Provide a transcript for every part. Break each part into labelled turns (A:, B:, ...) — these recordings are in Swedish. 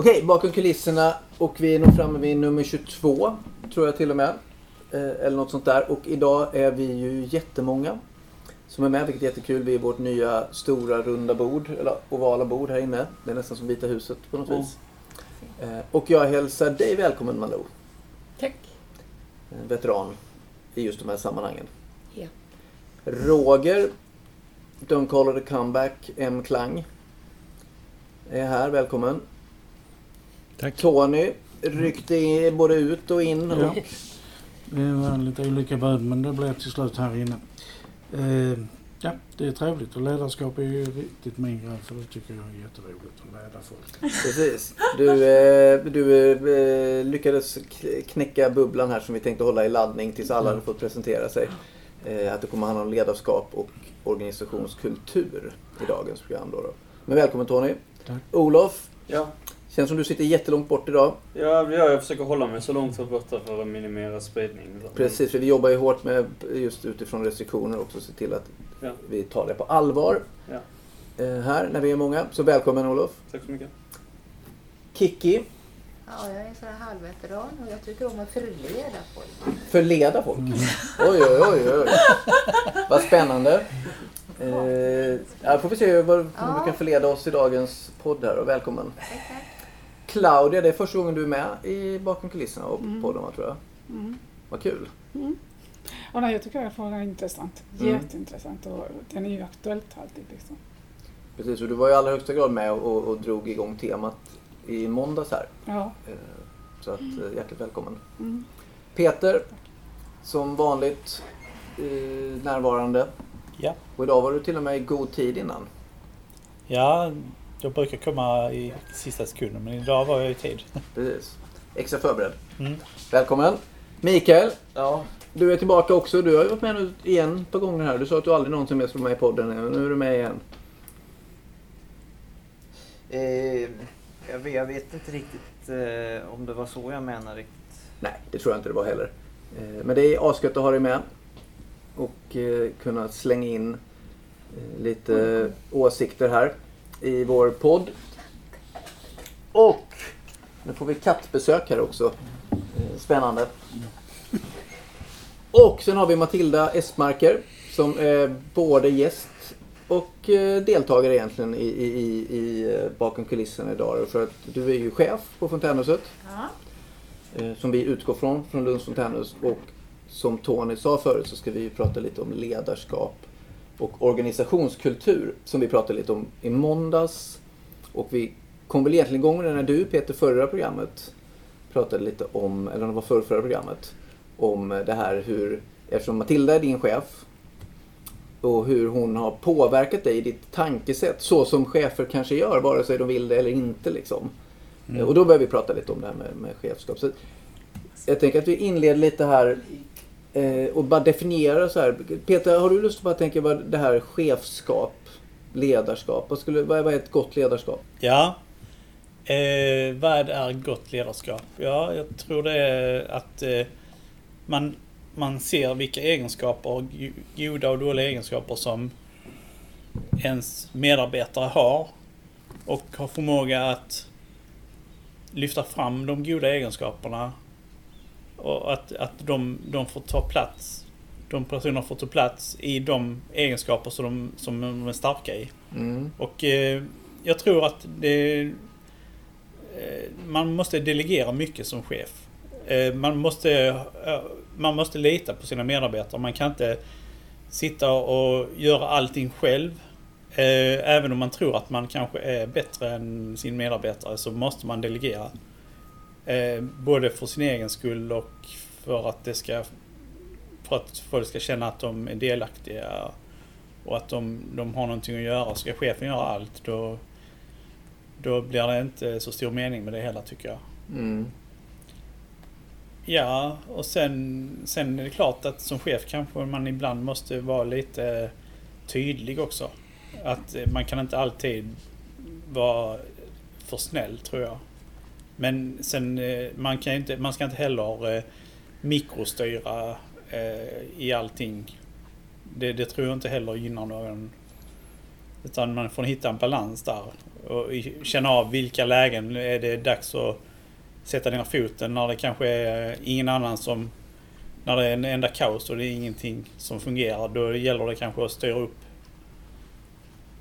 A: Okej, bakom kulisserna och vi är nog framme vid nummer 22 tror jag till och med. Eh, eller något sånt där. Och idag är vi ju jättemånga som är med, vilket är jättekul. Vi är vårt nya stora runda bord, eller ovala bord här inne. Det är nästan som Vita huset på något
B: Mm.
A: vis. Eh, och jag hälsar dig välkommen Malou.
C: Tack.
A: En veteran i just de här sammanhangen.
C: Ja.
A: Roger, Don't call it a comeback, M. Klang. Är här, välkommen.
B: Tack.
A: Tony ryckte både ut och in.
B: Ja.
A: Och,
B: Det var lite olika bud men det blev till slut här inne. Eh, ja, det är trevligt och ledarskap är ju riktigt min grej för det tycker jag är jätteroligt att leda folk.
A: precis. Du, eh, du eh, lyckades knäcka bubblan här som vi tänkte hålla i laddning tills alla hade fått presentera sig. Eh, att det kommer handla om ledarskap och organisationskultur i dagens program. Då då. Men välkommen Tony.
B: Tack.
A: Olof,
D: Ja,
A: känns som du sitter jättelångt bort idag.
D: ja, ja, jag försöker hålla mig så långt borta för att minimera spridning.
A: Precis, för vi jobbar ju hårt med just utifrån restriktioner också se till att
D: Ja.
A: vi tar det på allvar.
D: Ja.
A: Eh, här när vi är många. Så välkommen Olof.
D: Tack så mycket.
A: Kiki,
C: Ja, jag är så här halvveteran och jag tycker om att förleda folk.
A: förleda folk. Oj, oj, oj, oj. Vad spännande. Eh, ja, får vi se vad, hur
C: Ja.
A: du kan förleda oss i dagens podd här. Och välkommen.
C: Tack, tack.
A: Claudia, det är första gången du är med i Bakom kulisserna och podden va, tror jag.
E: Mm.
A: Vad kul.
E: Och nej, jag tycker att frågan är intressant.
A: Mm.
E: Jätteintressant och den är ju aktuellt alltid. Liksom.
A: Precis, och du var i allra högsta grad med och, och drog igång temat i måndags här.
E: Ja.
A: Eh, Så att, eh, hjärtligt välkommen.
E: Mm.
A: Peter, som vanligt eh, närvarande.
F: Ja.
A: Och idag var du till och med i god tid innan.
F: Ja, jag brukar komma i sista sekunden men idag var jag i tid.
A: Precis. Extra förberedd.
F: Mm.
A: Välkommen. Mikael,
D: Ja,
A: du är tillbaka också. Du har ju varit med nu igen på gånger här. Du sa att du aldrig någonsin mer skulle vara med i podden. men Nu är du med igen.
G: Eh, jag, vet, jag vet inte riktigt eh, om det var så jag menade riktigt.
A: Nej, det tror jag inte det var heller. Eh, Men det är asgött att ha dig med. Och eh, kunna slänga in eh, lite åsikter här i vår podd. Och nu får vi kattbesök här också. Eh, Spännande. Och sen har vi Matilda Esmarker som är både gäst och eh, deltagare egentligen i, i, i, i eh, bakom kulisserna idag. För att du är ju chef på Fontänhuset
C: Ja.
A: som vi utgår från, från Lunds fontänhus. Och som Tony sa förut så ska vi prata lite om ledarskap och organisationskultur som vi pratade lite om i måndags. Och vi kom väl egentligen igång med det när du Peter förra programmet pratade lite om, eller det var förra, förra programmet, om det här hur, eftersom Matilda är din chef och hur hon har påverkat dig i ditt tankesätt så som chefer kanske gör vare sig de vill det eller inte liksom.
F: Mm.
A: Och då börjar vi prata lite om det här med, med chefskap. Så jag tänker att vi inleder lite här eh, och bara definiera så här. Peter, har du lust att bara tänka vad det här chefskap, ledarskap, vad, skulle, vad är vad är ett gott ledarskap?
F: Ja. Eh, vad är gott ledarskap? Ja, jag tror det är att eh, man, man ser vilka egenskaper, goda och dåliga egenskaper som ens medarbetare har. Och har förmåga att lyfta fram de goda egenskaperna. Och att, att de, de får ta plats. De personerna får ta plats i de egenskaper som de, som de är starka i.
A: Mm.
F: Och eh, jag tror att det, eh, man måste delegera mycket som chef. Eh, man, måste, eh, man måste lita på sina medarbetare. Man kan inte sitta och göra allting själv. Eh, även om man tror att man kanske är bättre än sin medarbetare så måste man delegera. Eh, både för sin egen skull och för att det ska för att folk ska känna att de är delaktiga och att de, de har någonting att göra. Ska chefen göra allt då, då blir det inte så stor mening med det hela tycker jag.
A: Mm.
F: Ja, och sen, sen är det klart att som chef kanske man ibland måste vara lite tydlig också. Att man kan inte alltid vara för snäll tror jag. Men sen, eh, man, kan inte, man ska inte heller eh, mikrostyra eh, i allting. Det, det tror jag inte heller gynnar någon. Utan man får hitta en balans där. Och känna av vilka lägen är det dags att sätta ner foten. När det kanske är ingen annan som... När det är en enda kaos och det är ingenting som fungerar. Då gäller det kanske att styra upp.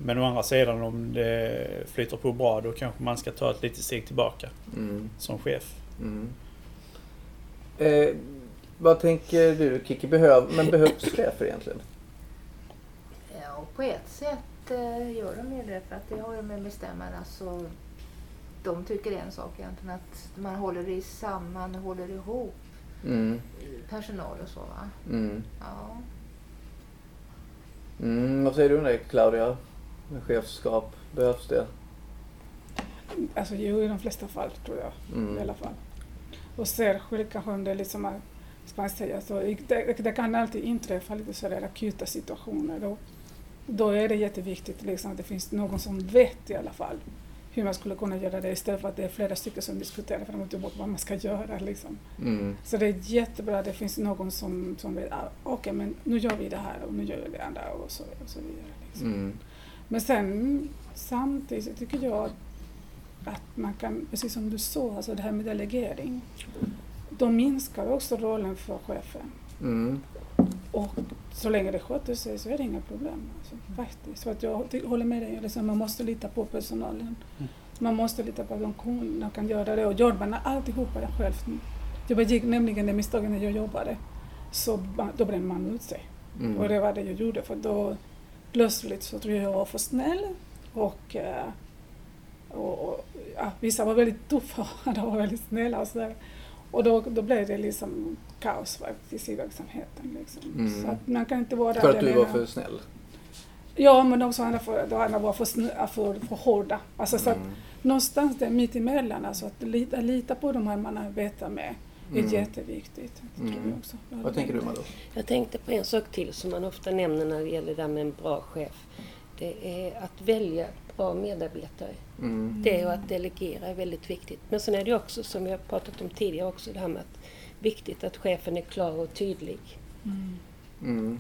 F: Men å andra sidan om det flyter på bra då kanske man ska ta ett litet steg tillbaka
A: Mm.
F: som chef.
A: Mm. Eh, vad tänker du Kiki, behöv, men behövs chefer egentligen?
C: Ja, på ett sätt eh, gör de ju det för att det har ju med bestämmarna så de tycker en sak egentligen att man håller i samman, håller ihop
A: Mm.
C: personal och så va.
A: Mm.
C: Ja.
A: Mm. Vad säger du om det Claudia? Med chefskap, behövs det?
E: Alltså jo, i de flesta fall tror jag
A: Mm.
E: i alla fall. Och särskilt kanske om det är liksom, ska man säga, så, det, det kan alltid inträffa lite sådär akuta situationer. Då, då är det jätteviktigt liksom, att det finns någon som vet i alla fall hur man skulle kunna göra det istället för att det är flera stycken som diskuterar fram och tillbaka vad man ska göra. Liksom.
A: Mm.
E: Så det är jättebra att det finns någon som, som vet, ah, okej men nu gör vi det här och nu gör vi det andra och så, och så vidare. Liksom.
A: Mm.
E: Men sen samtidigt så tycker jag att, man kan, precis som du sa, alltså det här med delegering. Då minskar också rollen för chefen.
A: Mm.
E: Och så länge det sköter sig så är det inga problem. Alltså, faktiskt. Så att jag håller med dig, liksom, man måste lita på personalen.
F: Mm.
E: Man måste lita på att de kan, de kan göra det. Och gör man alltihopa själv. Jag begick nämligen det misstaget när jag jobbade. Så då brände man ut sig.
A: Mm.
E: Och det var det jag gjorde för då plötsligt så tror jag jag var för snäll och, eh, och, och ja, vissa var väldigt tuffa och andra var väldigt snälla och sådär. Och då, då blev det liksom kaos faktiskt i verksamheten. Liksom.
A: Mm.
E: Så att man kan inte vara
A: För att du var för snäll?
E: Ja, men också andra, för, då andra var för, för, för hårda. Alltså, så att
A: Mm.
E: någonstans där mitt emellan, alltså att lita, lita på de här man arbetar med är
A: Mm.
E: jätteviktigt. Det tror
A: Mm.
E: jag också. Jag
A: Vad tänker du. Malou?
H: Jag tänkte på en sak till som man ofta nämner när det gäller det där med en bra chef. Det är att välja bra medarbetare.
A: Mm.
H: Det och att delegera är väldigt viktigt. Men sen är det också, som vi har pratat om tidigare också, det här med att viktigt att chefen är klar och tydlig.
E: Mm.
A: Mm.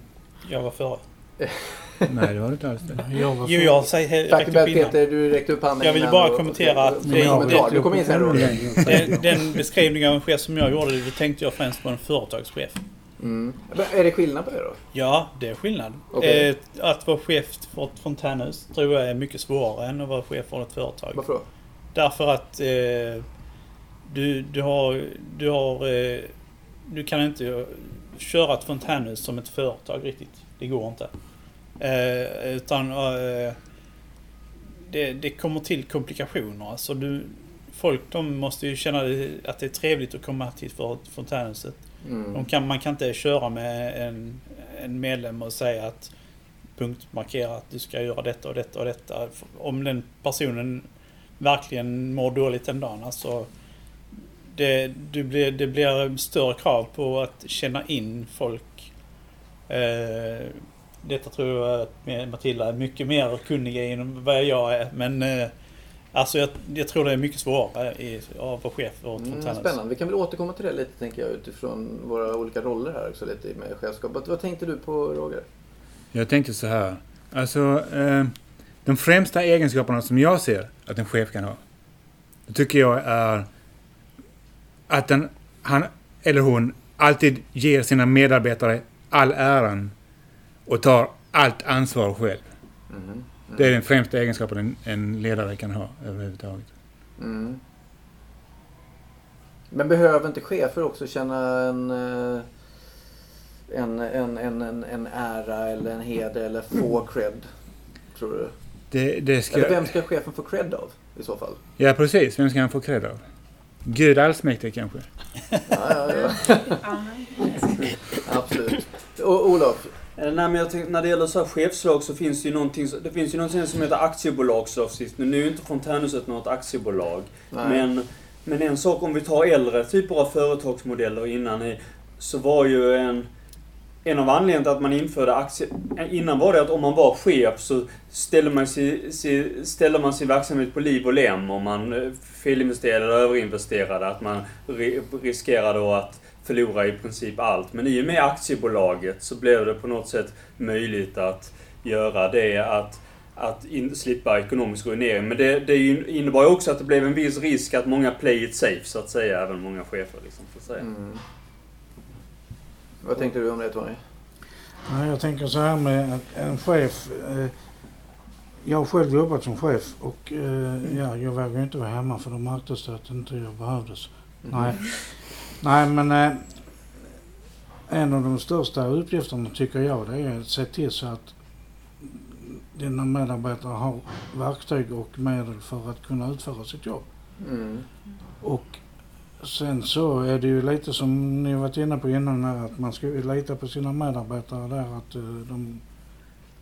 F: Jag var före.
I: Nej, det var det inte alls det.
B: Jag var
F: Jo, jag säger
A: Tack. Peter, du räckte upp handen
F: Jag vill bara kommentera att
A: Du kom in sen Roger.
F: Den, den beskrivningen av en chef som jag gjorde, det tänkte jag främst på en företagschef.
A: Mm. Är det skillnad på det då?
F: Ja, det är skillnad.
A: Okej.
F: Eh, att vara chef för ett fontänhus tror jag är mycket svårare än att vara chef för ett företag.
A: Varför då?
F: Därför att eh, du, du har... Du, har eh, du kan inte köra ett fontänhus som ett företag riktigt. Det går inte. Eh, utan eh, det, det kommer till komplikationer. Alltså du, folk de måste ju känna att det är trevligt att komma till för fontänhuset.
A: Mm.
F: Kan, man kan inte köra med en, en medlem och säga att punktmarkera att du ska göra detta och detta och detta. Om den personen verkligen mår dåligt den dagen. Alltså, det, du blir, det blir större krav på att känna in folk. Eh, detta tror jag att Matilda är mycket mer kunnig i än vad jag är. Men eh, alltså jag, jag tror det är mycket svårare i, att vara chef ett
A: Mm, spännande. Vi kan väl återkomma till det lite tänker jag utifrån våra olika roller här också lite med chefskap. Vad, vad tänkte du på Roger?
I: Jag tänkte så här. Alltså, eh, de främsta egenskaperna som jag ser att en chef kan ha. Det tycker jag är att den, han eller hon alltid ger sina medarbetare all äran och tar allt ansvar själv.
A: Mm.
I: Det är den främsta egenskapen en, en ledare kan ha överhuvudtaget.
A: Mm. Men behöver inte chefer också känna en, eh, en, en, en, en, en ära eller en heder eller få cred? Tror du?
I: Det, det ska,
A: Eller vem ska chefen få cred av i så fall?
I: Ja, precis. Vem ska han få cred av? Gud allsmäktig kanske?
A: Ja, ja, ja. Absolut. Och Olof?
D: Eh, Nej, men jag tänkte, när det gäller så här chefslag så finns det ju någonting, det finns ju någonting som heter aktiebolagslagstiftning. Nu är ju inte Fontänhuset något aktiebolag.
A: Nej.
D: Men, men en sak om vi tar äldre typer av företagsmodeller innan i, så var ju en, en av anledningarna till att man införde aktier... Innan var det att om man var chef så ställde man, sig, sig, ställde man sin verksamhet på liv och lem om man eh, felinvesterade eller överinvesterade. Att man riskerade då att förlora i princip allt. Men i och med aktiebolaget så blev det på något sätt möjligt att göra det att att in, slippa ekonomisk ruinering. Men det, det innebar ju också att det blev en viss risk att många play it safe, så att säga. Även många chefer, liksom, så att säga.
A: Mm. Vad tänkte du om det Tony?
B: Ja, jag tänker så här med att en chef. Eh, jag har själv jobbat som chef och eh, ja, jag vågade inte vara hemma för då märktes det att inte jag behövdes.
A: Mm.
B: Nej. Nej, men eh, en av de största uppgifterna tycker jag det är att se till så att dina medarbetare har verktyg och medel för att kunna utföra sitt jobb.
A: Mm.
B: Och sen så är det ju lite som ni varit inne på innan här att man ska ju lita på sina medarbetare där att eh, de,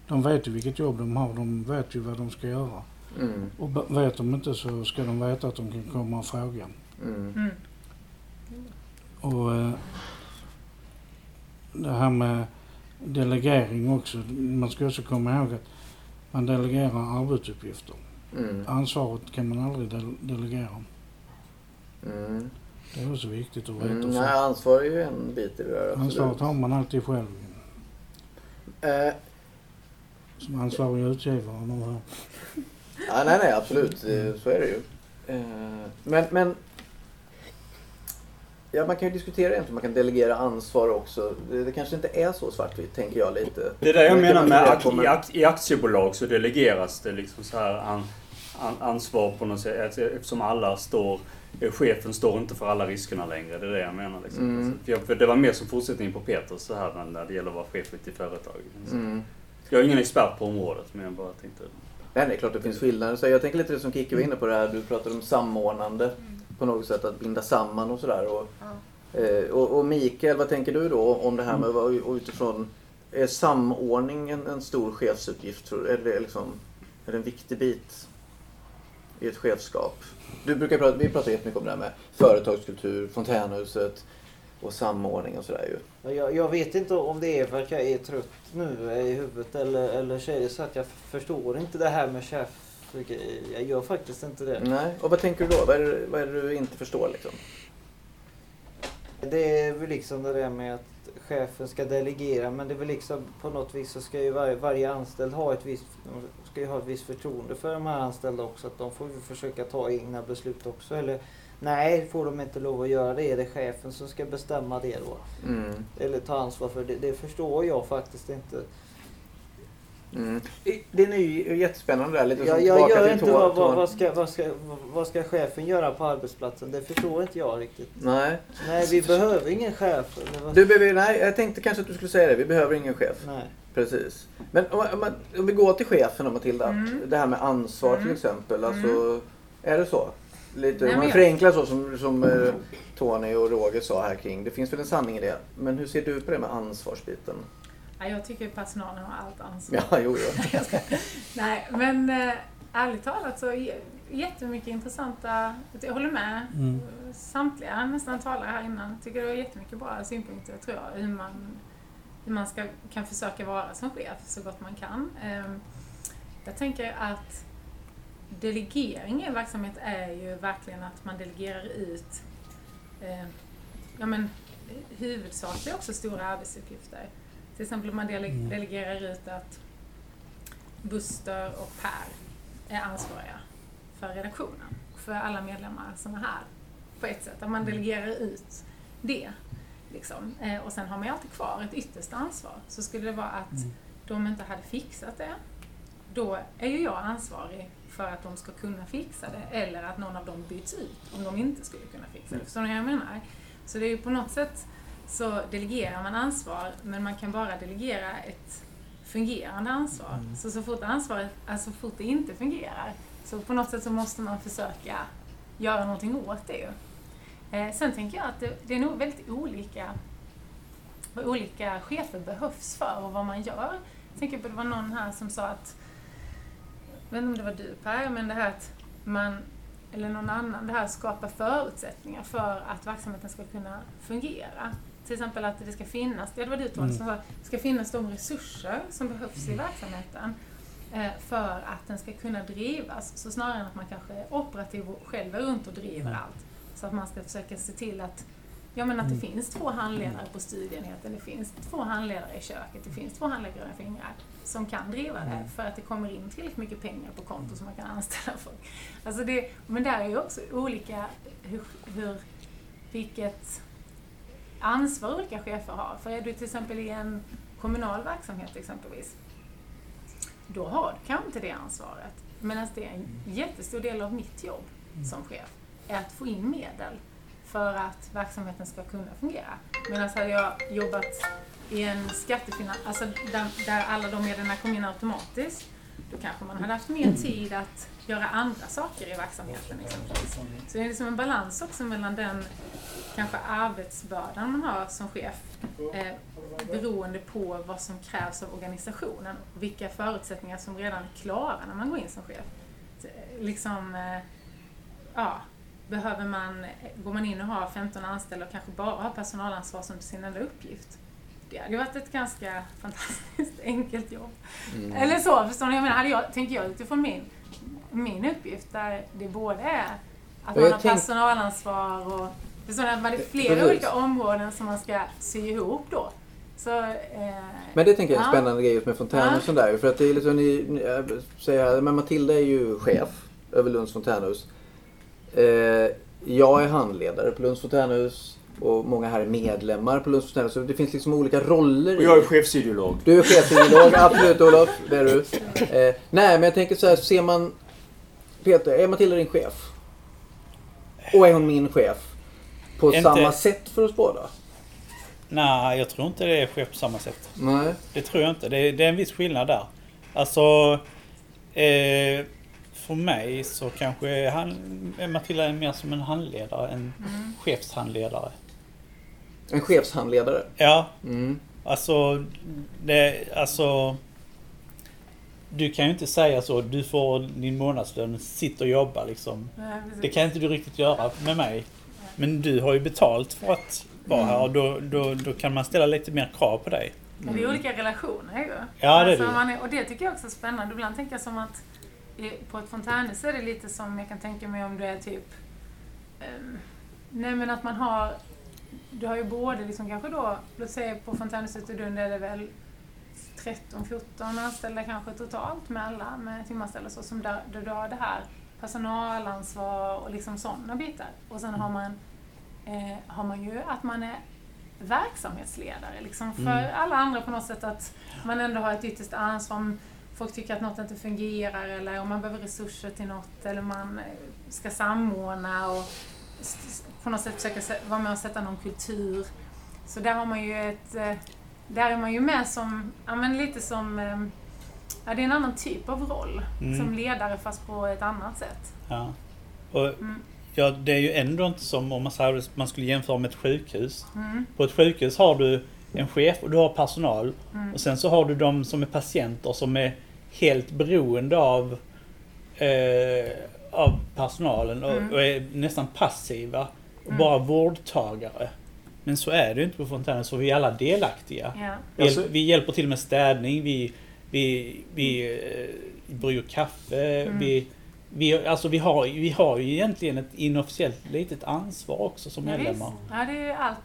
B: de vet ju vilket jobb de har. De vet ju vad de ska göra.
A: Mm.
B: Och vet de inte så ska de veta att de kan komma och fråga.
A: Mm.
E: Mm.
B: Och eh, det här med delegering också. Man ska också komma ihåg att man delegerar arbetsuppgifter.
A: Mm.
B: Ansvaret kan man aldrig del- delegera.
A: Mm.
B: Det är också viktigt att veta.
A: Mm.
B: så.
A: Nej, ansvar är ju en bit i det där.
B: Ansvaret har man alltid själv.
A: Eh,
B: Som ansvarig utgivare.
A: ja, nej, nej, absolut. Eh, Så är det ju. Eh, men, men Ja, man kan ju diskutera egentligen, man kan delegera ansvar också. Det, det kanske inte är så svartvitt, tänker jag lite.
D: Det är det jag
A: Men
D: menar med
A: men-
D: i, ak i aktiebolag så delegeras det liksom så här ansvar på något sätt Alltså, eftersom alla står eh, Chefen står inte för alla riskerna längre, det är det jag menar. Liksom.
A: Mm.
D: Alltså, för jag, för det var mer som fortsättning på Peters så här när det gäller att vara chef i företag. Så
A: Mm.
D: Jag är ingen expert på området men jag bara tänkte...
A: Nej, det är klart det finns skillnader. Så jag tänker lite det som Kikki var inne på det här, du pratade om samordnande på något sätt, att binda samman och sådär. Och,
C: Ja.
A: eh, och, och Mikael, vad tänker du då om det här med vad- och utifrån, är samordning en, en stor chefsuppgift? Tror du? Är det, liksom, är det en viktig bit i ett chefskap? Du brukar prata, vi pratar jättemycket om det här med företagskultur, fontänhuset och samordning och sådär ju.
G: Jag, jag vet inte om det är för att jag är trött nu i huvudet eller, eller så är det så att jag förstår inte det här med chef. Jag gör faktiskt inte det.
A: Nej, och vad tänker du då? Vad är det, vad är det du inte förstår liksom?
G: Det är väl liksom det där med att chefen ska delegera men det är väl liksom på något vis så ska ju varje, varje anställd ha ett visst, ska ju ha ett visst förtroende för de här anställda också. Att de får ju försöka ta egna beslut också. Eller nej, får de inte lov att göra det är det chefen som ska bestämma det då.
A: Mm.
G: Eller ta ansvar för det. Det förstår jag faktiskt inte.
A: Mm. Det är ju jättespännande där. Lite
G: Jag, jag gör
A: till
G: inte vad, vad, ska, vad, ska, vad ska chefen göra på arbetsplatsen? Det förstår inte jag riktigt.
A: Nej.
G: Nej, vi behöver ingen chef.
A: Du behöver, nej, jag tänkte kanske att du skulle säga det. Vi behöver ingen chef.
G: Nej.
A: Precis. Men om, om, om vi går till chefen då Matilda.
C: Mm.
A: Det här med ansvar till
C: Mm.
A: exempel. Alltså, Är det så? Lite,
C: Nej,
A: man
C: jag-
A: förenklar så som, som eh, Tony och Roger sa här kring. Det finns väl en sanning i det. Men hur ser du på det med ansvarsbiten?
J: Ja, jag tycker personalen har allt ansvar.
A: Ja, jo, jo.
J: Nej, men eh, ärligt talat så jättemycket intressanta, jag håller med
B: Mm.
J: samtliga nästan talare här innan. Jag tycker det var jättemycket bra synpunkter tror jag, hur man, hur man ska, kan försöka vara som chef så gott man kan. Ehm, Jag tänker att delegering i verksamhet är ju verkligen att man delegerar ut eh, ja, men, huvudsakligen också stora arbetsuppgifter. Till exempel om man dele-
B: Mm.
J: delegerar ut att Buster och Per är ansvariga för redaktionen, för alla medlemmar som är här på ett sätt. Att man delegerar ut det. Liksom. Eh, och sen har man ju alltid kvar ett yttersta ansvar. Så skulle det vara att
B: Mm.
J: de inte hade fixat det, då är ju jag ansvarig för att de ska kunna fixa det eller att någon av dem byts ut om de inte skulle kunna fixa det. Förstår ni vad jag menar? Så det är ju på något sätt så delegerar man ansvar men man kan bara delegera ett fungerande ansvar.
B: Mm.
J: Så så fort ansvaret, alltså så fort det inte fungerar så på något sätt så måste man försöka göra någonting åt det. Eh, sen tänker jag att det, det är nog väldigt olika vad olika chefer behövs för och vad man gör. Jag tänker på det var någon här som sa att, jag vet inte om det var du Per, men det här att man, eller någon annan, det här skapar förutsättningar för att verksamheten ska kunna fungera. Till exempel att det ska finnas, det var du Tony som sa, det ska finnas de resurser som behövs i verksamheten eh, för att den ska kunna drivas. Så snarare än att man kanske är operativ och själv är runt och driver allt. Så att man ska försöka se till att Ja men att det finns två handledare på studienheten, det finns två handledare i köket, det finns två handläggare i fingrar som kan driva det för att det kommer in tillräckligt mycket pengar på konto som man kan anställa folk. Alltså det, men där är ju också olika hur, hur, vilket ansvar olika chefer har. För är du till exempel i en kommunal verksamhet exempelvis, då har du kanske inte det ansvaret. Medan det är en jättestor del av mitt jobb som chef, är att få in medel för att verksamheten ska kunna fungera. Medan hade jag jobbat i en skattefinans, alltså där, där alla de medlen kom in automatiskt, då kanske man hade haft mer tid att göra andra saker i verksamheten exempelvis. Så det är liksom en balans också mellan den kanske arbetsbördan man har som chef eh, beroende på vad som krävs av organisationen och vilka förutsättningar som redan är klara när man går in som chef. Eh, Liksom, eh, ja, behöver man, går man in och har 15 anställda och kanske bara har personalansvar som sin enda uppgift. Det hade varit ett ganska fantastiskt enkelt jobb.
A: Mm.
J: Eller så, förstår ni? Jag menar, hade jag, tänker jag utifrån min, min uppgift där det både är att
A: Ja,
J: man har
A: tänk-
J: personalansvar och förstår ni, att man det är flera
A: Precis.
J: olika områden som man ska sy ihop då. Så, eh,
A: Men det tänker jag är en
J: ja.
A: spännande grej just med fontänhus
J: Ja.
A: och sådär. För att det är liksom, ni, ni jag säger här, men Matilda är ju chef över Lunds fontänhus. Eh, jag är handledare på Lunds fontänhus och många här är medlemmar på Lunds fontänhus. Så det finns liksom olika roller.
D: Och jag är chefsideolog.
A: Du är chefsideolog, absolut Olof. Det är du. Eh, nej, men jag tänker så här, ser man... Peter, är Matilda din chef? Och är hon min chef? På
F: Inte-
A: samma sätt för oss båda?
F: Nej, jag tror inte det sker på samma sätt.
A: Nej.
F: Det tror jag inte. Det är, det är en viss skillnad där. Alltså... Eh, för mig så kanske han, Matilda är mer som en handledare, en
J: Mm.
F: chefshandledare.
A: En chefshandledare.
F: Ja,
A: Mm.
F: alltså... Det, alltså... Du kan ju inte säga så, du får din månadslön, sitt och jobba liksom.
J: nej.
F: Det kan inte du riktigt göra med mig. Men du har ju betalt för att vara här och då, då, då kan man ställa lite mer krav på dig.
J: Men det är olika relationer ju.
F: Ja, det är
J: alltså,
F: det.
J: man är, Och det tycker jag också är spännande. Ibland tänker jag som att på ett fontänhus är det lite som jag kan tänka mig om du är typ... Um, nej men att man har... Du har ju både liksom kanske då, låt säga på fontänhuset i Lund är det väl 13-14 anställda kanske totalt med alla, med timanställda så som där, där du har det här personalansvar och liksom sådana bitar. Och sen har man, eh, har man ju att man är verksamhetsledare liksom för
F: Mm.
J: alla andra på något sätt att man ändå har ett ytterst ansvar om folk tycker att något inte fungerar eller om man behöver resurser till något eller man eh, ska samordna och på något sätt försöka vara med och sätta någon kultur. Så där har man ju ett, eh, där är man ju med som, ja men lite som, eh, ja det är en annan typ av roll.
F: Mm.
J: Som ledare fast på ett annat sätt.
F: Ja. Och,
J: Mm.
F: ja, det är ju ändå inte som om man, skulle jämföra med ett sjukhus.
J: Mm.
F: På ett sjukhus har du en chef och du har personal.
J: Mm.
F: Och sen så har du de som är patienter som är helt beroende av, eh, av personalen och,
J: Mm.
F: och är nästan passiva och
J: Mm.
F: bara vårdtagare. Men så är det ju inte på fontänen, så vi är alla delaktiga.
J: Ja.
F: Vi,
D: Alltså-
F: hjäl- vi hjälper till med städning, vi, vi, vi eh, brygger kaffe,
J: Mm.
F: vi, vi, alltså vi, har, vi har ju egentligen ett inofficiellt litet ansvar också som
J: Ja, visst.
F: medlemmar.
J: Ja, det är allt.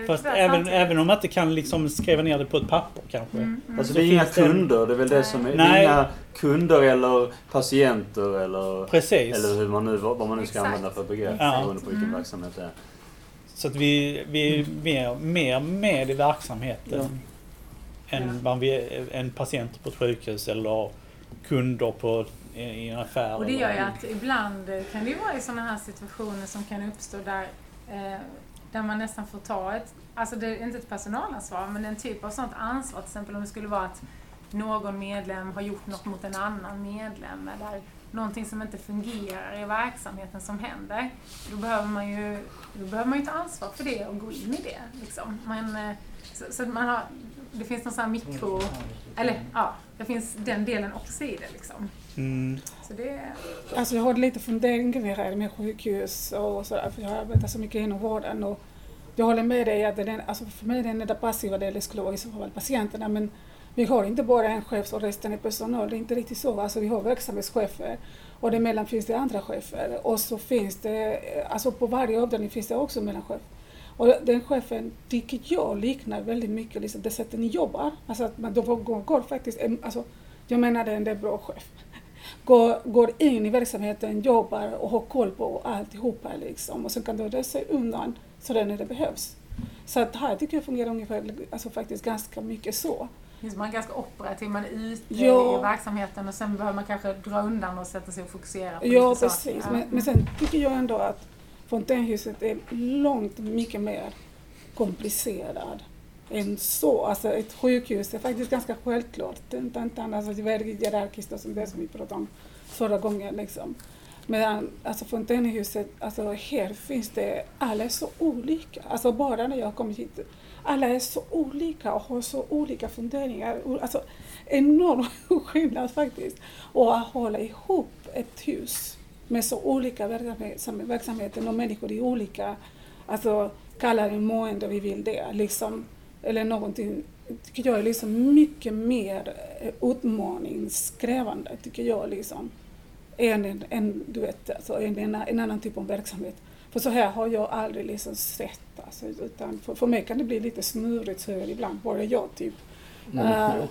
J: Eh,
F: Fast även, även om man inte kan liksom skriva ner det på ett papper kanske.
J: Mm, mm.
D: Alltså
F: Så
D: det är inga
F: det
D: kunder, det är väl det som är... Det
F: Nej.
D: är inga kunder eller patienter eller...
F: Precis.
D: Eller hur man nu, vad man nu ska
J: Exakt.
D: använda för begrepp
F: Ja.
D: beroende på vilken
J: Mm.
D: verksamhet det är.
F: Så att vi, vi är mer, mer med i verksamheten
J: Ja.
F: Vi är en patient på ett sjukhus eller kunder på, i en affär.
J: Och det gör ju att ibland eh, kan det vara i sådana här situationer som kan uppstå där, eh, där man nästan får ta ett, alltså det är inte ett personalansvar, men en typ av sådant ansvar. Till exempel om det skulle vara att någon medlem har gjort något mot en annan medlem eller någonting som inte fungerar i verksamheten som händer. Då behöver man ju, då behöver man ju ta ansvar för det och gå in i det. Liksom. Men, eh, så, så att man har, det finns någon sån här mikro... Eller ja, det finns den delen också i det. Liksom.
F: Mm.
J: Så det,
E: Alltså jag har lite funderingar med sjukhus och sådär, för jag har arbetat så mycket inom vården. Och jag håller med dig att den, alltså för mig den enda passiva delen skulle vara i så fall patienterna. Men vi har inte bara en chef och resten är personal, det är inte riktigt så. Alltså vi har verksamhetschefer och däremellan finns det andra chefer. Och så finns det, alltså på varje avdelning finns det också mellanchef. Och den chefen tycker jag liknar väldigt mycket liksom det sättet ni jobbar. Alltså att man då går, går faktiskt, alltså, jag menar det är en bra chef. Går, går in i verksamheten, jobbar och har koll på alltihopa liksom. Och sen kan du dra sig undan sådär när det behövs. Så att här tycker jag fungerar ungefär, alltså faktiskt ganska mycket så.
J: Man är ganska operativ, man är ute
E: Ja.
J: i verksamheten och sen behöver man kanske dra undan och sätta sig och fokusera på
E: Ja, precis. Men, men sen tycker jag ändå att fontänhuset är långt mycket mer komplicerad än så. Alltså ett sjukhus är faktiskt ganska självklart. Det är inte, inte annars, alltså, det är väldigt hierarkiskt och som det som vi pratade om förra gången. Liksom. Medan alltså fontänhuset, alltså här finns det, alla är så olika. Alltså bara när jag kom hit, alla är så olika och har så olika funderingar. Alltså enorm skillnad faktiskt. Och att hålla ihop ett hus med så olika verksamhet, verksamheter och människor i olika, alltså kalla det mående vi vill det, liksom, eller någonting, tycker jag är liksom mycket mer utmaningskrävande, tycker jag liksom, än, en, en, du vet, alltså, en, en, annan typ av verksamhet. För så här har jag aldrig liksom sett, alltså, utan för, för mig kan det bli lite snurrigt så här ibland, bara jag typ.
A: Mm.
E: Eh,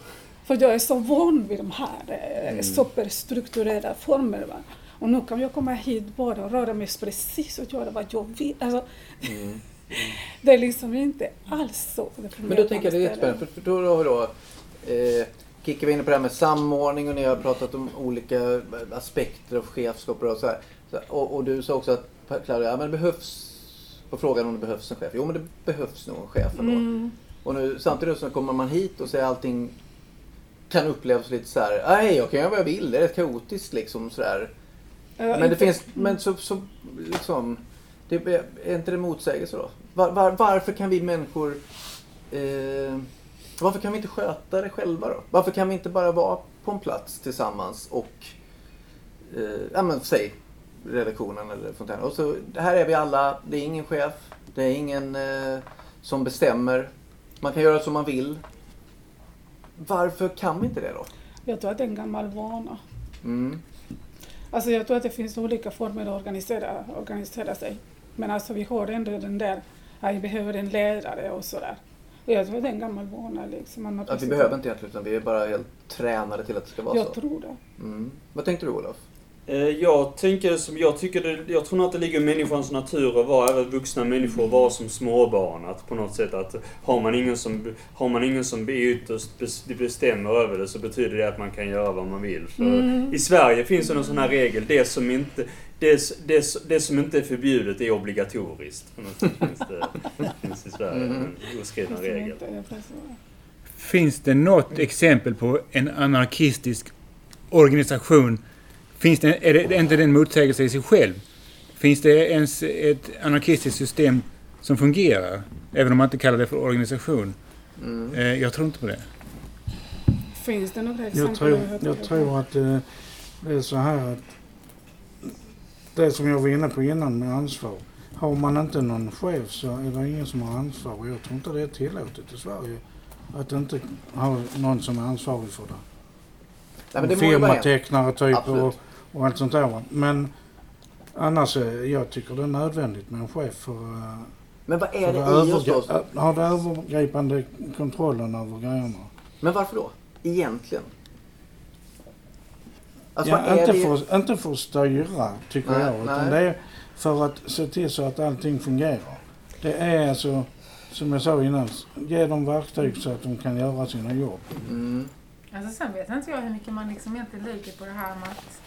E: för jag är så van vid de här eh,
A: Mm.
E: superstrukturerade formerna. Och nu kan jag komma hit bara och röra mig precis och göra vad jag vill. Alltså,
A: Mm.
E: det är liksom inte alls så.
A: Men då tänker jag det är jättespännande. För, då vi då eh, Kicki var inne på det här med samordning och ni har pratat om olika aspekter av chefskap och så här. Och, och du sa också att Claudia, ja, men det behövs på frågan om det behövs en chef. Jo men det behövs nog en chef ändå.
E: Mm.
A: Och nu, samtidigt så kommer man hit och säger allting kan upplevas lite så här. Nej, jag kan göra vad jag vill. Det är rätt kaotiskt liksom sådär. Men det
E: inte-
A: finns, men så, så liksom, det, är inte det motsägelse då? Var, var, varför kan vi människor, eh, varför kan vi inte sköta det själva då? Varför kan vi inte bara vara på en plats tillsammans och, eh, ja men säg redaktionen eller fontänen. Och så, här är vi alla, det är ingen chef, det är ingen eh, som bestämmer. Man kan göra som man vill. Varför kan vi inte det då?
E: Jag tror att det är en gammal vana.
A: Mm.
E: Alltså jag tror att det finns olika former att organisera, organisera sig. Men alltså vi har ändå den där, att vi behöver en ledare och sådär. Och jag tror att det är en gammal vana liksom.
A: Att vi behöver inte egentligen, utan vi är bara helt tränade till att det ska vara
E: Jag
A: så.
E: tror det.
A: Mm. Vad tänkte du Olof?
D: Eh, Jag tänker som jag tycker det, jag tror nog att det ligger i människans natur att vara, även vuxna människor, att vara som småbarn. Att på något sätt att har man ingen som, har man ingen som ytterst bes- bestämmer över det så betyder det att man kan göra vad man vill. För
E: Mm.
D: I Sverige finns det någon sån här regel, det som inte, det, det, det som inte är förbjudet är obligatoriskt. På något sätt finns det finns i Sverige
A: Mm.
D: en
E: är
D: regel.
I: Finns det något exempel på en anarkistisk organisation? Finns det, är det är inte den motsägelse i sig själv? Finns det ens ett anarkistiskt system som fungerar? Även om man inte kallar det för organisation.
A: Mm.
I: Eh, Jag tror inte på det.
E: Finns det några exempel?
B: Jag tror, jag tror att eh, det är så här att det som jag var inne på innan med ansvar. Har man inte någon chef så är det ingen som har ansvar. Och jag tror inte det är tillåtet i Sverige att inte ha någon som är ansvarig för det.
A: Nej, det.
B: Firmatecknare typ
A: Absolut.
B: och, och allt sånt där. Men annars, eh, jag tycker det är nödvändigt med en chef för, eh,
A: Men vad är det i oss då?
B: övergri- att ha den övergripande kontrollen över grejerna.
A: Men varför då? Egentligen? Alltså
B: ja, inte,
A: det?
B: för, inte för att styra, tycker
A: Nej,
B: jag. Utan
A: nej.
B: det är för att se till så att allting fungerar. Det är alltså, som jag sa innan, ge dem verktyg så att de kan göra sina jobb.
A: Mm.
J: Alltså sen vet inte jag hur mycket man liksom egentligen ligger på det här med att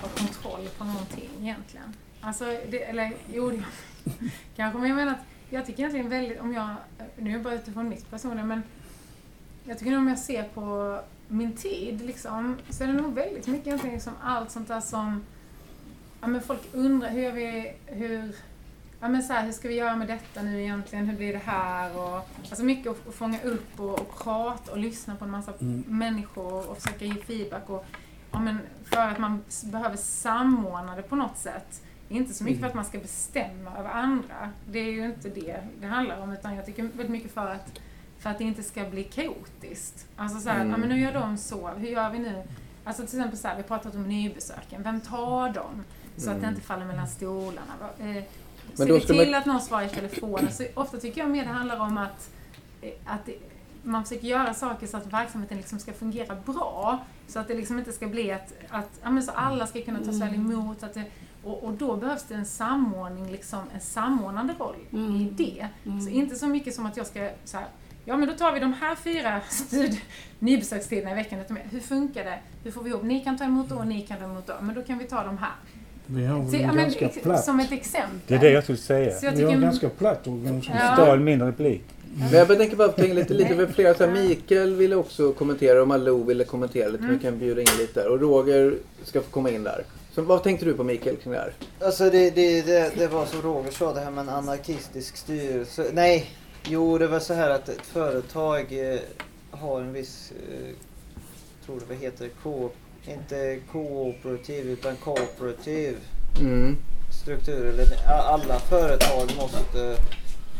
J: ha kontroll på någonting egentligen. Alltså, det, eller jo, det, kanske, men jag menar att jag tycker egentligen väldigt, om jag, nu är jag bara utifrån mitt personliga, men jag tycker nog om jag ser på min tid liksom, så är det nog väldigt mycket egentligen liksom allt sånt där som, ja men folk undrar hur gör vi, hur, ja men så här, hur ska vi göra med detta nu egentligen, hur blir det här och, alltså mycket att, fånga upp och, och prata och lyssna på en massa
B: Mm.
J: människor och försöka ge feedback och, ja men för att man behöver samordna det på något sätt. Inte så mycket för att man ska bestämma över andra, det är ju inte det det handlar om, utan jag tycker väldigt mycket för att för att det inte ska bli kaotiskt. Alltså så här,
A: Mm.
J: ja men nu gör de så, hur gör vi nu? Alltså till exempel så här, vi pratat om nybesöken, vem tar dem? Så att det
A: Mm.
J: inte faller mellan stolarna.
A: Men då ska
J: till
A: man...
J: att någon svarar i telefon. Så ofta tycker jag mer det handlar om att, eh, att man försöker göra saker så att verksamheten liksom ska fungera bra. Så att det liksom inte ska bli att, att ja, så alla ska kunna tas väl emot. Att det, och, och då behövs det en samordning, liksom, en samordnande roll i det. Så inte så mycket som att jag ska så här, Ja men då tar vi de här fyra stud- nybesökstiderna i veckan. Hur funkar det? Hur får vi ihop? Ni kan ta emot då och ni kan ta emot då. Men då kan vi ta de här.
B: Vi har
J: Så, ja, men,
B: ganska
J: ex-
B: platt,
J: som ett exempel.
I: Det är det jag skulle säga.
J: Så jag
B: vi har en ganska platt organisation.
J: Ja.
I: Stal min replik.
A: Men jag tänker bara tänka lite, lite för flera. Så här, Mikael ville också kommentera och Malou ville kommentera lite.
J: Mm.
A: Vi kan bjuda in lite där. Och Roger ska få komma in där. Så vad tänkte du på Mikael kring det här?
G: Alltså det, det, det, det var som Roger sa, det här med en anarkistisk styrelse. Nej, jo det var så här att ett företag eh, har en viss, eh, tror det vad heter ko, inte kooperativ utan kooperativ
A: Mm.
G: struktur. Eller, alla företag måste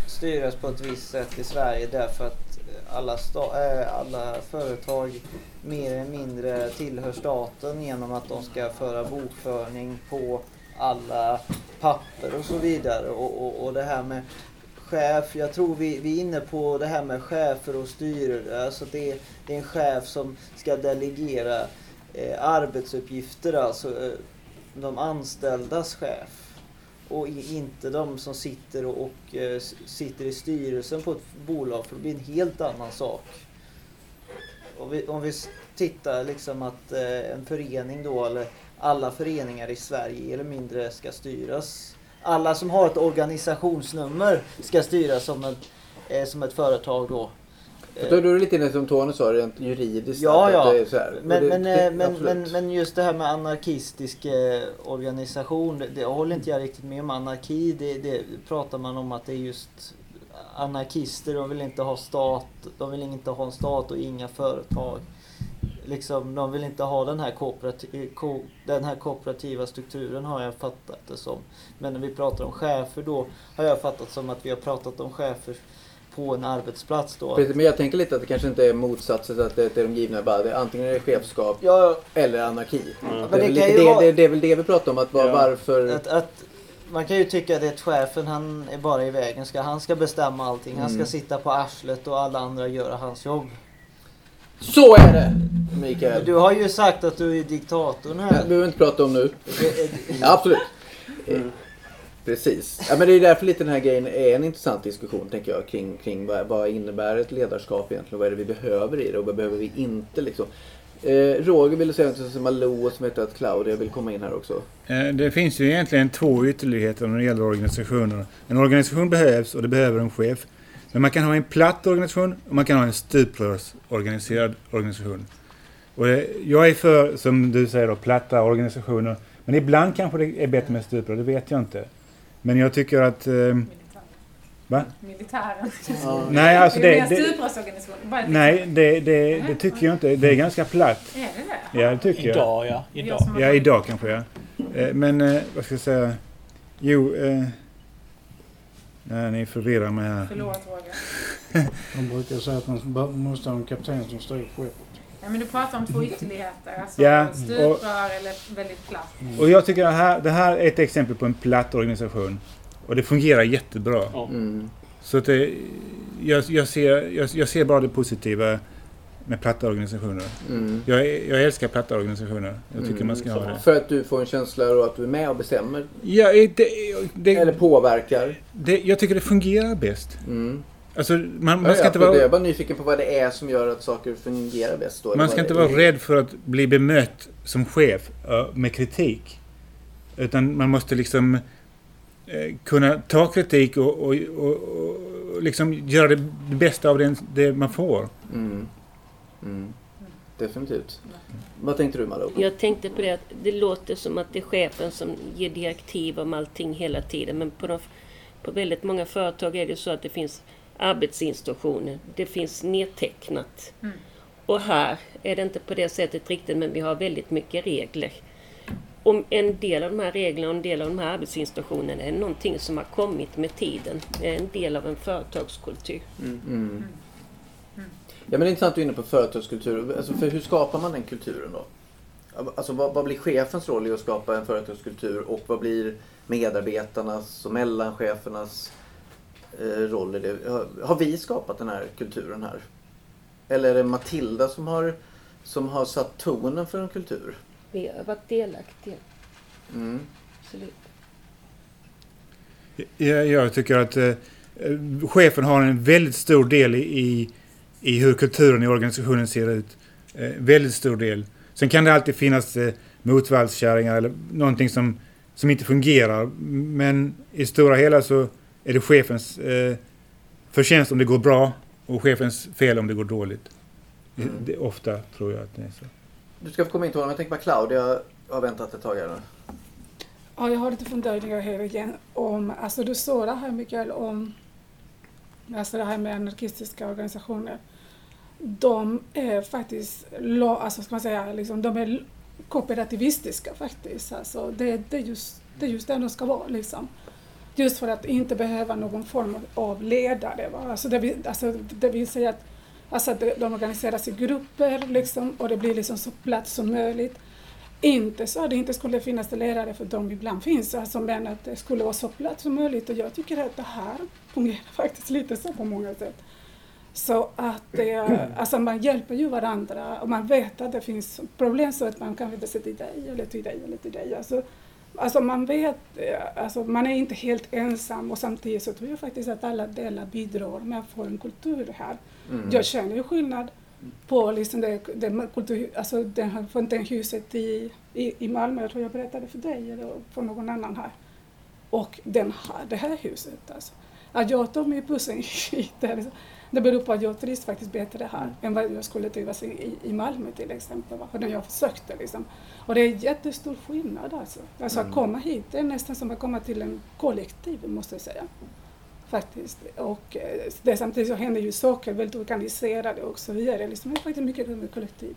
G: styras på ett visst sätt i Sverige därför att alla, sta- äh, alla företag mer eller mindre tillhör staten genom att de ska föra bokföring på alla papper och så vidare. Och, och, och det här med chef, jag tror vi, vi är inne på det här med chefer och styrare. Alltså det, det är en chef som ska delegera eh, arbetsuppgifter, alltså eh, de anställdas chef. Och inte de som sitter och, och eh, sitter i styrelsen på ett bolag för det blir en helt annan sak. Om vi, om vi tittar liksom att eh, en förening då, eller alla föreningar i Sverige eller mindre ska styras. Alla som har ett organisationsnummer ska styras som ett, eh, som ett företag då.
A: För Då är du lite inne som Tony sa, rent juridiskt.
G: Ja, ja.
A: Det
G: Men,
A: det,
G: men,
A: det,
G: eh, men, men, men just det här med anarkistisk eh, organisation, det, det håller inte jag riktigt med om. Anarki, det, det pratar man om att det är just anarkister, de vill inte ha stat, de vill inte ha en stat och inga företag. Liksom, de vill inte ha den här, kooperati- ko, den här kooperativa strukturen har jag fattat det som. Men när vi pratar om chefer då har jag fattat som att vi har pratat om chefer på en arbetsplats då.
A: Precis, men jag tänker lite att det kanske inte är motsatsen, att det, det är de givna bara. Det, antingen är det chefskap
G: Ja,
A: eller anarki.
D: Mm.
A: Det, är
G: det
A: väl lite det,
G: vara-
A: det, det är väl det vi pratar om, att var,
D: Ja.
A: varför...
G: Att, att man kan ju tycka att chefen han är bara i vägen. Ska, han ska bestämma allting. Han ska
A: Mm.
G: sitta på arslet och alla andra göra hans jobb.
A: Så är det! Mikael.
G: Du har ju sagt att du är diktatorn
A: Det
G: här.
A: behöver vi inte prata om nu.
G: Det-
A: Ja, absolut.
D: Mm.
A: Precis. Ja, men det är därför lite den här grejen är en intressant diskussion tänker jag kring, kring vad, vad innebär ett ledarskap egentligen? Vad är det vi behöver i det och vad behöver vi inte liksom? Eh, Roger ville säga något som Malou och som heter att Claudia vill komma in här också.
I: Eh, det finns ju egentligen två ytterligheter när det gäller organisationer. En organisation behövs och det behöver en chef. Men man kan ha en platt organisation och man kan ha en stuprörsorganiserad organisation. Och eh, jag är för, som du säger, då, platta organisationer. Men ibland kanske det är bättre med stuprör, det vet jag inte. Men jag tycker att... Eh, Va?
J: Militären.
I: nej, alltså
J: det
I: det... nej, det, det, det tycker jag inte. Det är ganska platt.
J: Är det det?
I: Ja, det tycker jag.
F: Idag ja. Idag.
I: Ja, idag kanske ja. Eh, Men eh, vad ska jag säga? Jo, eh, nej, ni förvirrar mig här.
J: Förlåt Roger.
B: De brukar säga att man måste ha en kapten som styr skeppet.
J: Ja, men du pratar om två ytterligheter. Alltså
I: Ja,
J: stuprör eller väldigt platt.
I: Och jag tycker att det här, det här är ett exempel på en platt organisation. Och det fungerar jättebra.
D: Ja.
A: Mm.
I: Så att det, jag, jag, ser, jag, jag ser bara det positiva med platta organisationer.
A: Mm.
I: Jag, jag älskar platta organisationer. Jag tycker
A: Mm.
I: man ska ha det.
A: För att du får en känsla av att du är med och bestämmer.
I: Ja, det, det,
A: Eller påverkar.
I: det, jag tycker det fungerar bäst.
A: Mm.
I: Alltså, man, man ska
A: ja,
I: inte vara...
A: Jag är bara nyfiken på vad det är som gör att saker fungerar bäst. Då,
I: Man ska inte vara rädd för att bli bemött som chef med kritik. Utan man måste liksom eh, kunna ta kritik och, och, och, och liksom göra det bästa av det, det man får.
A: Mm. Mm. Definitivt. Vad tänkte du Malou?
H: Jag tänkte på det att det låter som att det är chefen som ger direktiv om allting hela tiden. Men på, de, på väldigt många företag är det så att det finns arbetsinstruktioner. Det finns nedtecknat.
J: Mm.
H: Och här är det inte på det sättet riktigt, men vi har väldigt mycket regler. Om en del av de här reglerna och en del av de här arbetsinstruktionerna är någonting som har kommit med tiden. Det är en del av en företagskultur.
A: Mm. Ja men det är intressant att du är inne på företagskultur. Alltså, för hur skapar man den kulturen då? Alltså vad, vad blir chefens roll i att skapa en företagskultur och vad blir medarbetarnas och mellanchefernas roll i det? Har, vi skapat den här kulturen här? Eller är det Matilda som har, som har satt tonen för en kultur?
H: Vi har varit delaktiga,
A: Mm.
H: absolut.
I: Jag, jag tycker att eh, eh, chefen har en väldigt stor del i, i, i hur kulturen i organisationen ser ut. Eh, väldigt stor del. Sen kan det alltid finnas eh, motvallskärringar eller någonting som, som inte fungerar. Men i stora hela så är det chefens eh, förtjänst om det går bra och chefens fel om det går dåligt. Det,
A: Mm.
I: det, ofta tror jag att det är så.
A: Du ska få komma in Tony, men jag tänker bara Claudia har väntat ett tag här nu.
E: Ja, jag har lite funderingar här igen om, alltså du sa det här Mikael om, alltså det här med anarkistiska organisationer. De är faktiskt, alltså ska man säga, liksom, de är kooperativistiska faktiskt. Alltså det, det, är just, det är just det de ska vara liksom. Just för att inte behöva någon form av ledare. Va? Alltså det, vill, alltså det vill säga att, alltså att de organiseras i grupper liksom, och det blir liksom så platt som möjligt. Inte så att det inte skulle finnas ledare för de ibland finns, alltså, men att det skulle vara så platt som möjligt. Och jag tycker att det här fungerar faktiskt lite så på många sätt. Så att det, alltså man hjälper ju varandra och man vet att det finns problem så att man kan vända sig till dig eller till dig eller till dig. Alltså, alltså man vet, eh, alltså man är inte helt ensam och samtidigt så tror jag faktiskt att alla delar bidrar med att få en kultur här.
A: Mm.
E: Jag känner ju skillnad på liksom det, det, kultur, alltså det här fontänhuset i, i, i Malmö, jag tror jag berättade för dig eller för någon annan här. Och den här, det här huset alltså. Att jag tog mig bussen hit, det, liksom, det beror på att jag trivs faktiskt bättre här än vad jag skulle trivas i, i, i Malmö till exempel. Va? När jag försökte liksom. Och det är jättestor skillnad alltså. Alltså
A: Mm.
E: att komma hit, det är nästan som att komma till en kollektiv måste jag säga. Faktiskt. Och eh, det, samtidigt så händer ju saker väldigt organiserade och så vidare. Liksom, det är faktiskt mycket med kollektiv.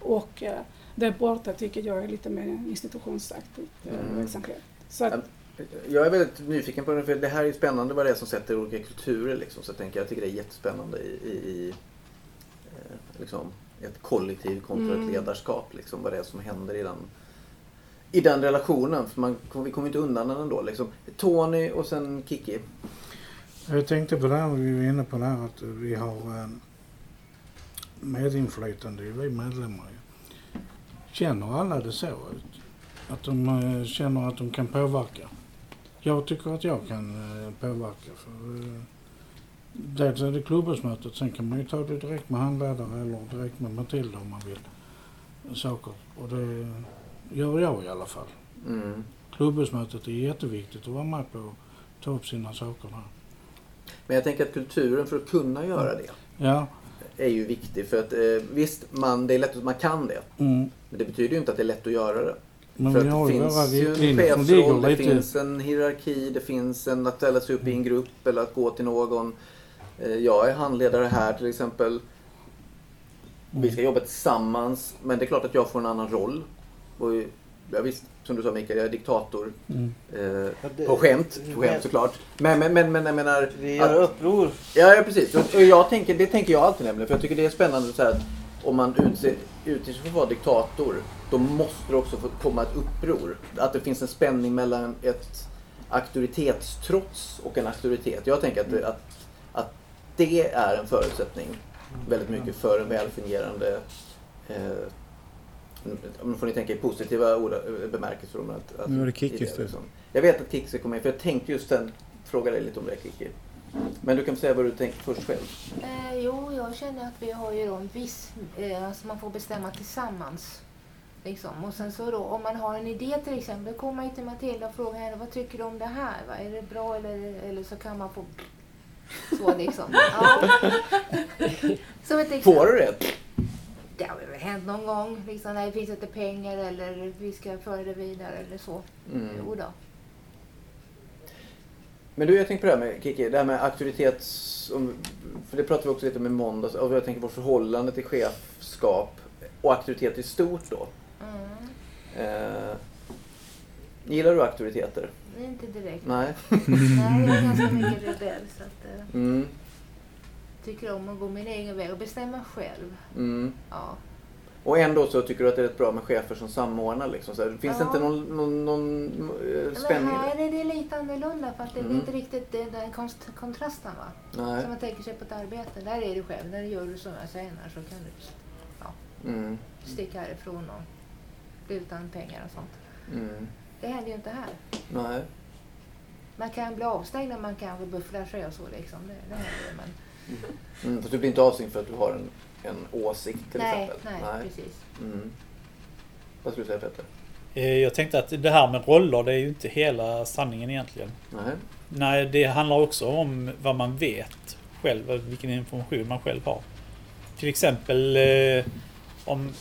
E: Och eh, där borta tycker jag är lite mer institutionsaktiv eh,
A: Mm.
E: verksamhet. Så att,
A: Jag är väldigt nyfiken på det, för det här är ju spännande vad det är som sätter olika kulturer. Liksom. Så jag, tänker, jag tycker det är jättespännande i, i, i eh, liksom, ett kollektiv kontra
E: Mm.
A: ett ledarskap. Liksom, vad det är som händer i den, i den relationen. För man, vi kommer inte undan den ändå. Liksom. Tony och sen Kiki.
B: Jag tänkte på det här, vi var inne på det här att vi har eh, medinflytande, vi medlemmar. Känner alla det så? Att de eh, känner att de kan påverka? Jag tycker att jag kan eh, påverka. För, eh, dels är det klubbårsmötet, sen kan man ju ta det direkt med handledare eller direkt med Matilda om man vill. Saker. Och det gör jag i alla fall.
A: Mm.
B: Klubbårsmötet är jätteviktigt att vara med på att ta upp sina saker där.
A: Men jag tänker att kulturen för att kunna göra det
B: Ja.
A: är ju viktig. För att eh, visst, man, det är lätt att man kan det.
B: Mm.
A: Men det betyder ju inte att det är lätt att göra det.
B: Men
A: För
B: vi har
A: det
B: våra
A: finns ju en
B: riktlinjer som
A: chefsroll, det finns en hierarki, det finns en att ställa sig upp i en grupp eller att gå till någon. Eh, Jag är handledare här till exempel. Vi ska jobba tillsammans men det är klart att jag får en annan roll. Och ja, visst, som du sa Mikael, jag är diktator.
B: Mm.
A: Eh,
G: Ja, det-
A: på skämt, på skämt såklart. Men, men, men, men jag menar...
G: Vi gör
A: att-
G: uppror.
A: Ja, ja precis. Och, och jag tänker, det tänker jag alltid nämligen. För jag tycker det är spännande så här, att om man utser, utger sig för att vara diktator, då måste det också komma ett uppror. Att det finns en spänning mellan ett auktoritetstrots och en auktoritet. Jag tänker att, det- att, att det är en förutsättning väldigt mycket för en välfungerande eh, nu får ni tänka i positiva ord, eh, bemärkelser. Att, att,
I: Nu var det
A: i
I: Kikis tur.
A: liksom. Jag vet att Kikki ska komma in, för jag tänkte just sen fråga dig lite om det Kikki. Men du kan säga vad du tänkte först själv.
C: Eh, jo, jag känner att vi har ju då en viss, eh, alltså man får bestämma tillsammans. Liksom. Och sen så då, om man har en idé till exempel, då kommer man ju till Matilda och frågar henne, vad tycker du om det här? Va? Är det bra eller, eller så kan man få så liksom. Ja. Som ett exempel.
A: Får du det?
C: Det har väl hänt någon gång, liksom, när det finns inte pengar eller vi ska föra det vidare eller så.
A: Mm.
C: Jo då.
A: Men du, jag tänkte på det här med Kiki, det här med auktoritets... För det pratade vi också lite om i måndags. Och jag tänker på förhållande till chefskap och auktoritet i stort då.
C: Mm.
A: Eh, gillar du auktoriteter?
C: Inte direkt.
A: Nej.
C: Nej, jag är ganska mycket rebell så att eh,
A: Mm,
C: tycker om att gå min egen väg och bestämma själv.
A: mm.
C: Ja.
A: Och ändå så tycker du att det är rätt bra med chefer som samordnar liksom. Så här, finns det
C: Ja.
A: inte någon, någon, någon eh, spänning i
C: här
A: det?
C: är det lite annorlunda för att det
A: Mm.
C: blir inte riktigt den konst, kontrasten va.
A: Nej.
C: Som man tänker sig på ett arbete. Där är du själv. Där gör du som jag säger annars så kan du
A: Mm.
C: sticka härifrån och bli utan pengar och sånt.
A: Mm.
C: Det händer ju inte här.
A: Nej.
C: Man kan bli avstängd när man kanske bufflar sig och så liksom. Det, det händer. Men
A: Mm. Fast du blir inte avstängd för att du har en, en åsikt till
C: nej,
A: exempel?
C: nej, precis.
A: Mm. Vad skulle du säga Peter?
F: Eh, Jag tänkte att det här med roller, det är ju inte hela sanningen egentligen.
A: Nej.
F: Nej, det handlar också om vad man vet själv, vilken information man själv har. Till exempel eh, om,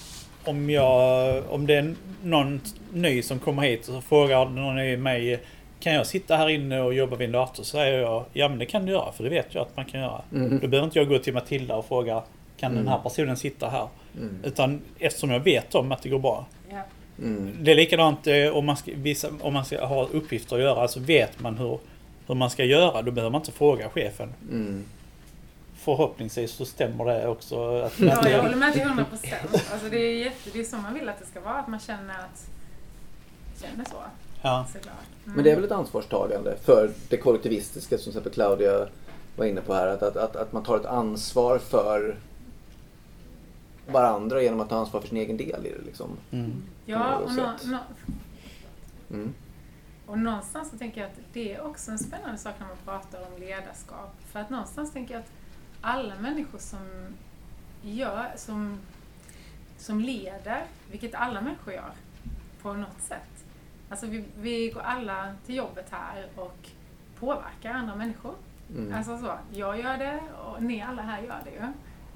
F: om, jag, om det är någon ny som kommer hit och frågar någon i mig kan jag sitta här inne och jobba vid en dator? Så säger jag ja men det kan du göra för det vet jag att man kan göra.
A: Mm.
F: Då behöver inte jag gå till Matilda och fråga kan
A: Mm.
F: den här personen sitta här?
A: Mm.
F: Utan eftersom jag vet om att det går bra.
J: Ja.
A: Mm.
F: Det är likadant eh, om man ska, visa, om man ska ha uppgifter att göra. Alltså vet man hur, hur man ska göra, då behöver man inte fråga chefen.
A: Mm.
F: Förhoppningsvis så stämmer det också. Att,
J: Ja, jag håller med till 100 procent. Alltså det, är jätte, det är så man vill att det ska vara, att man känner att känner så.
F: ja.
J: Mm.
A: Men det är väl ett ansvarstagande för det kollektivistiska som till exempel Claudia var inne på här. Att, att, att, att man tar ett ansvar för varandra genom att ta ansvar för sin egen del i det. Liksom.
F: Mm.
J: Ja, och, nå, nå,
A: Mm.
J: och någonstans så tänker jag att det är också en spännande sak när man pratar om ledarskap. För att någonstans tänker jag att alla människor som gör, som, som leder, vilket alla människor gör på något sätt. Alltså vi, vi går alla till jobbet här och påverkar andra människor.
A: Mm.
J: Alltså så, jag gör det och ni alla här gör det ju.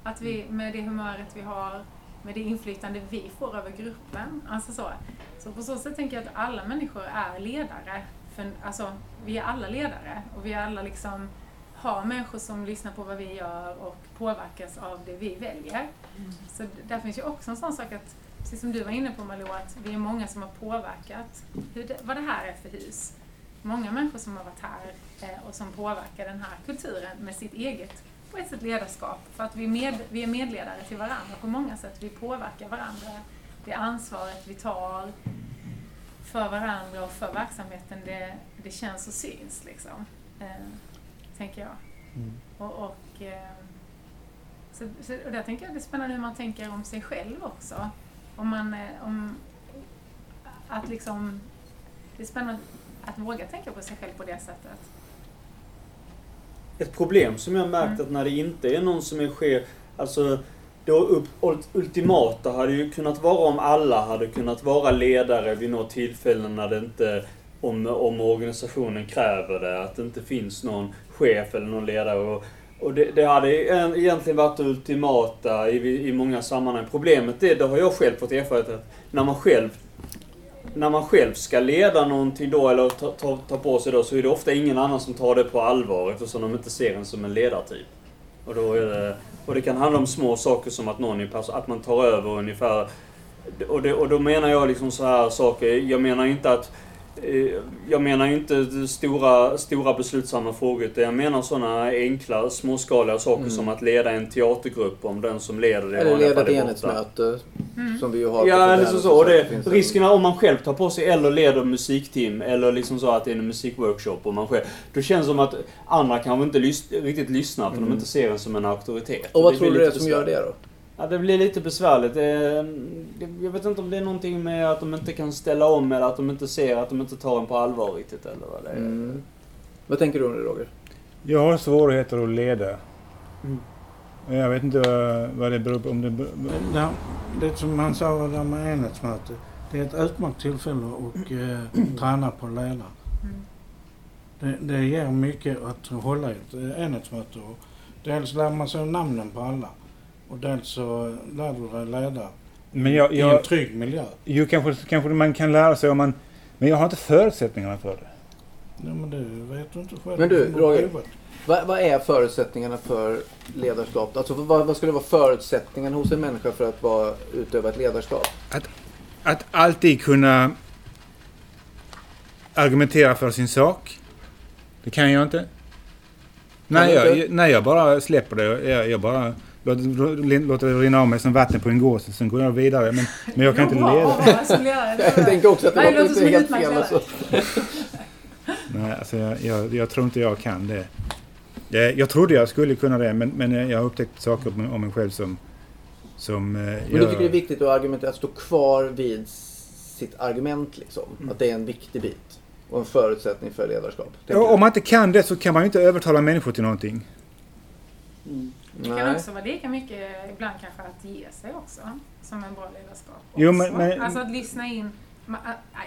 J: Att vi med det humöret vi har, med det inflytande vi får över gruppen. Alltså så. så på så sätt tänker jag att alla människor är ledare. För, alltså, vi är alla ledare och vi är alla liksom har människor som lyssnar på vad vi gör och påverkas av det vi väljer. Så d- där finns ju också en sån sak att, precis som du var inne på Malou, att vi är många som har påverkat det, vad det här är för hus. Många människor som har varit här eh, och som påverkar den här kulturen med sitt eget, på ett sätt ledarskap. För att vi är, med, vi är medledare till varandra på många sätt. Vi påverkar varandra. Det ansvaret vi tar för varandra och för verksamheten, det, det känns och syns liksom. Eh, tänker jag.
F: Mm.
J: Och, och, eh, så, så, och där tänker jag det är spännande hur man tänker om sig själv också. Om man, eh, om, att liksom, det är spännande att våga tänka på sig själv på det sättet.
D: Ett problem som jag märkt
J: Mm.
D: att när det inte är någon som är chef, alltså det upp, ultimata hade ju kunnat vara om alla hade kunnat vara ledare vid något tillfälle när det inte, om, om organisationen kräver det, att det inte finns någon chef eller någon ledare. Och, och det, det hade egentligen varit ultimata i, i många sammanhang. Problemet är, det har jag själv fått erfarenhet att när man själv när man själv ska leda någonting då, eller ta, ta, ta på sig då, så är det ofta ingen annan som tar det på allvar eftersom de inte ser en som en ledartyp. Och, då är det, och det kan handla om små saker som att någon är att man tar över ungefär. Och, det, och då menar jag liksom så här saker, jag menar inte att jag menar inte stora, stora beslutsamma frågor, utan jag menar sådana enkla, småskaliga saker
A: Mm.
D: som att leda en teatergrupp om den som leder det
A: Eller leda ett
D: är
A: enhetsmöte
J: Mm.
A: som vi ju har på
D: Ja, eller så, så. Det,
A: finns en-
D: riskerna om man själv tar på sig eller leder musikteam eller liksom så att det är en musikworkshop och man själv. Då känns det som att andra kanske inte lys- riktigt lyssnar för
A: Mm.
D: de inte ser en som en auktoritet.
A: Och vad
D: det
A: tror du det är som gör det då?
D: Ja, det blir lite besvärligt. Det, jag vet inte om det är någonting med att de inte kan ställa om eller att de inte ser att de inte tar en på allvar riktigt eller vad det är.
A: Mm. Vad tänker du om det Roger?
I: Jag har svårigheter att leda.
D: Mm.
I: Jag vet inte vad, vad det beror på. Om det, beror-
B: Det, det som han sa där med enhetsmöte. Det är ett utmärkt tillfälle att eh, träna på att leda.
J: Mm.
B: Det, det ger mycket att hålla i ett eh, enhetsmöte. Och dels lär man sig namnen på alla. Och dels så lär du dig leda
I: men jag,
B: i en
I: jag,
B: trygg miljö.
I: jo, kanske, kanske man kan lära sig om man... Men jag har inte förutsättningarna för det.
B: Ja, men det vet du inte själv.
A: Men du, Roger. Vad, vad är förutsättningarna för ledarskap? Alltså vad, vad skulle vara förutsättningarna hos en människa för att vara, utöva ett ledarskap?
I: Att alltid kunna argumentera för sin sak. Det kan jag inte. Nej, jag, nej, jag bara släpper det. Jag, jag bara låter, det rinna av mig som vatten på en gås. Sen går jag vidare. Men, men jag kan inte leda.
A: Jag tänker också att det
J: låter som
A: inte helt fel. Alltså.
I: Nej, alltså jag, jag, jag tror inte jag kan det. Jag, jag trodde jag skulle kunna det, men, men jag har upptäckt saker om, om mig själv som... som eh,
A: Men
I: jag,
A: du tycker det är viktigt att argumentera, att stå kvar vid sitt argument liksom.
I: Mm.
A: Att det är en viktig bit. Och en förutsättning för ledarskap.
I: Ja, om man inte kan det så kan man ju inte övertala människor till någonting.
D: Mm.
J: Det
A: Nej.
J: kan också vara lika mycket ibland kanske att ge sig också. Som en bra ledarskap.
I: Jo, men- men-
J: Alltså att lyssna in.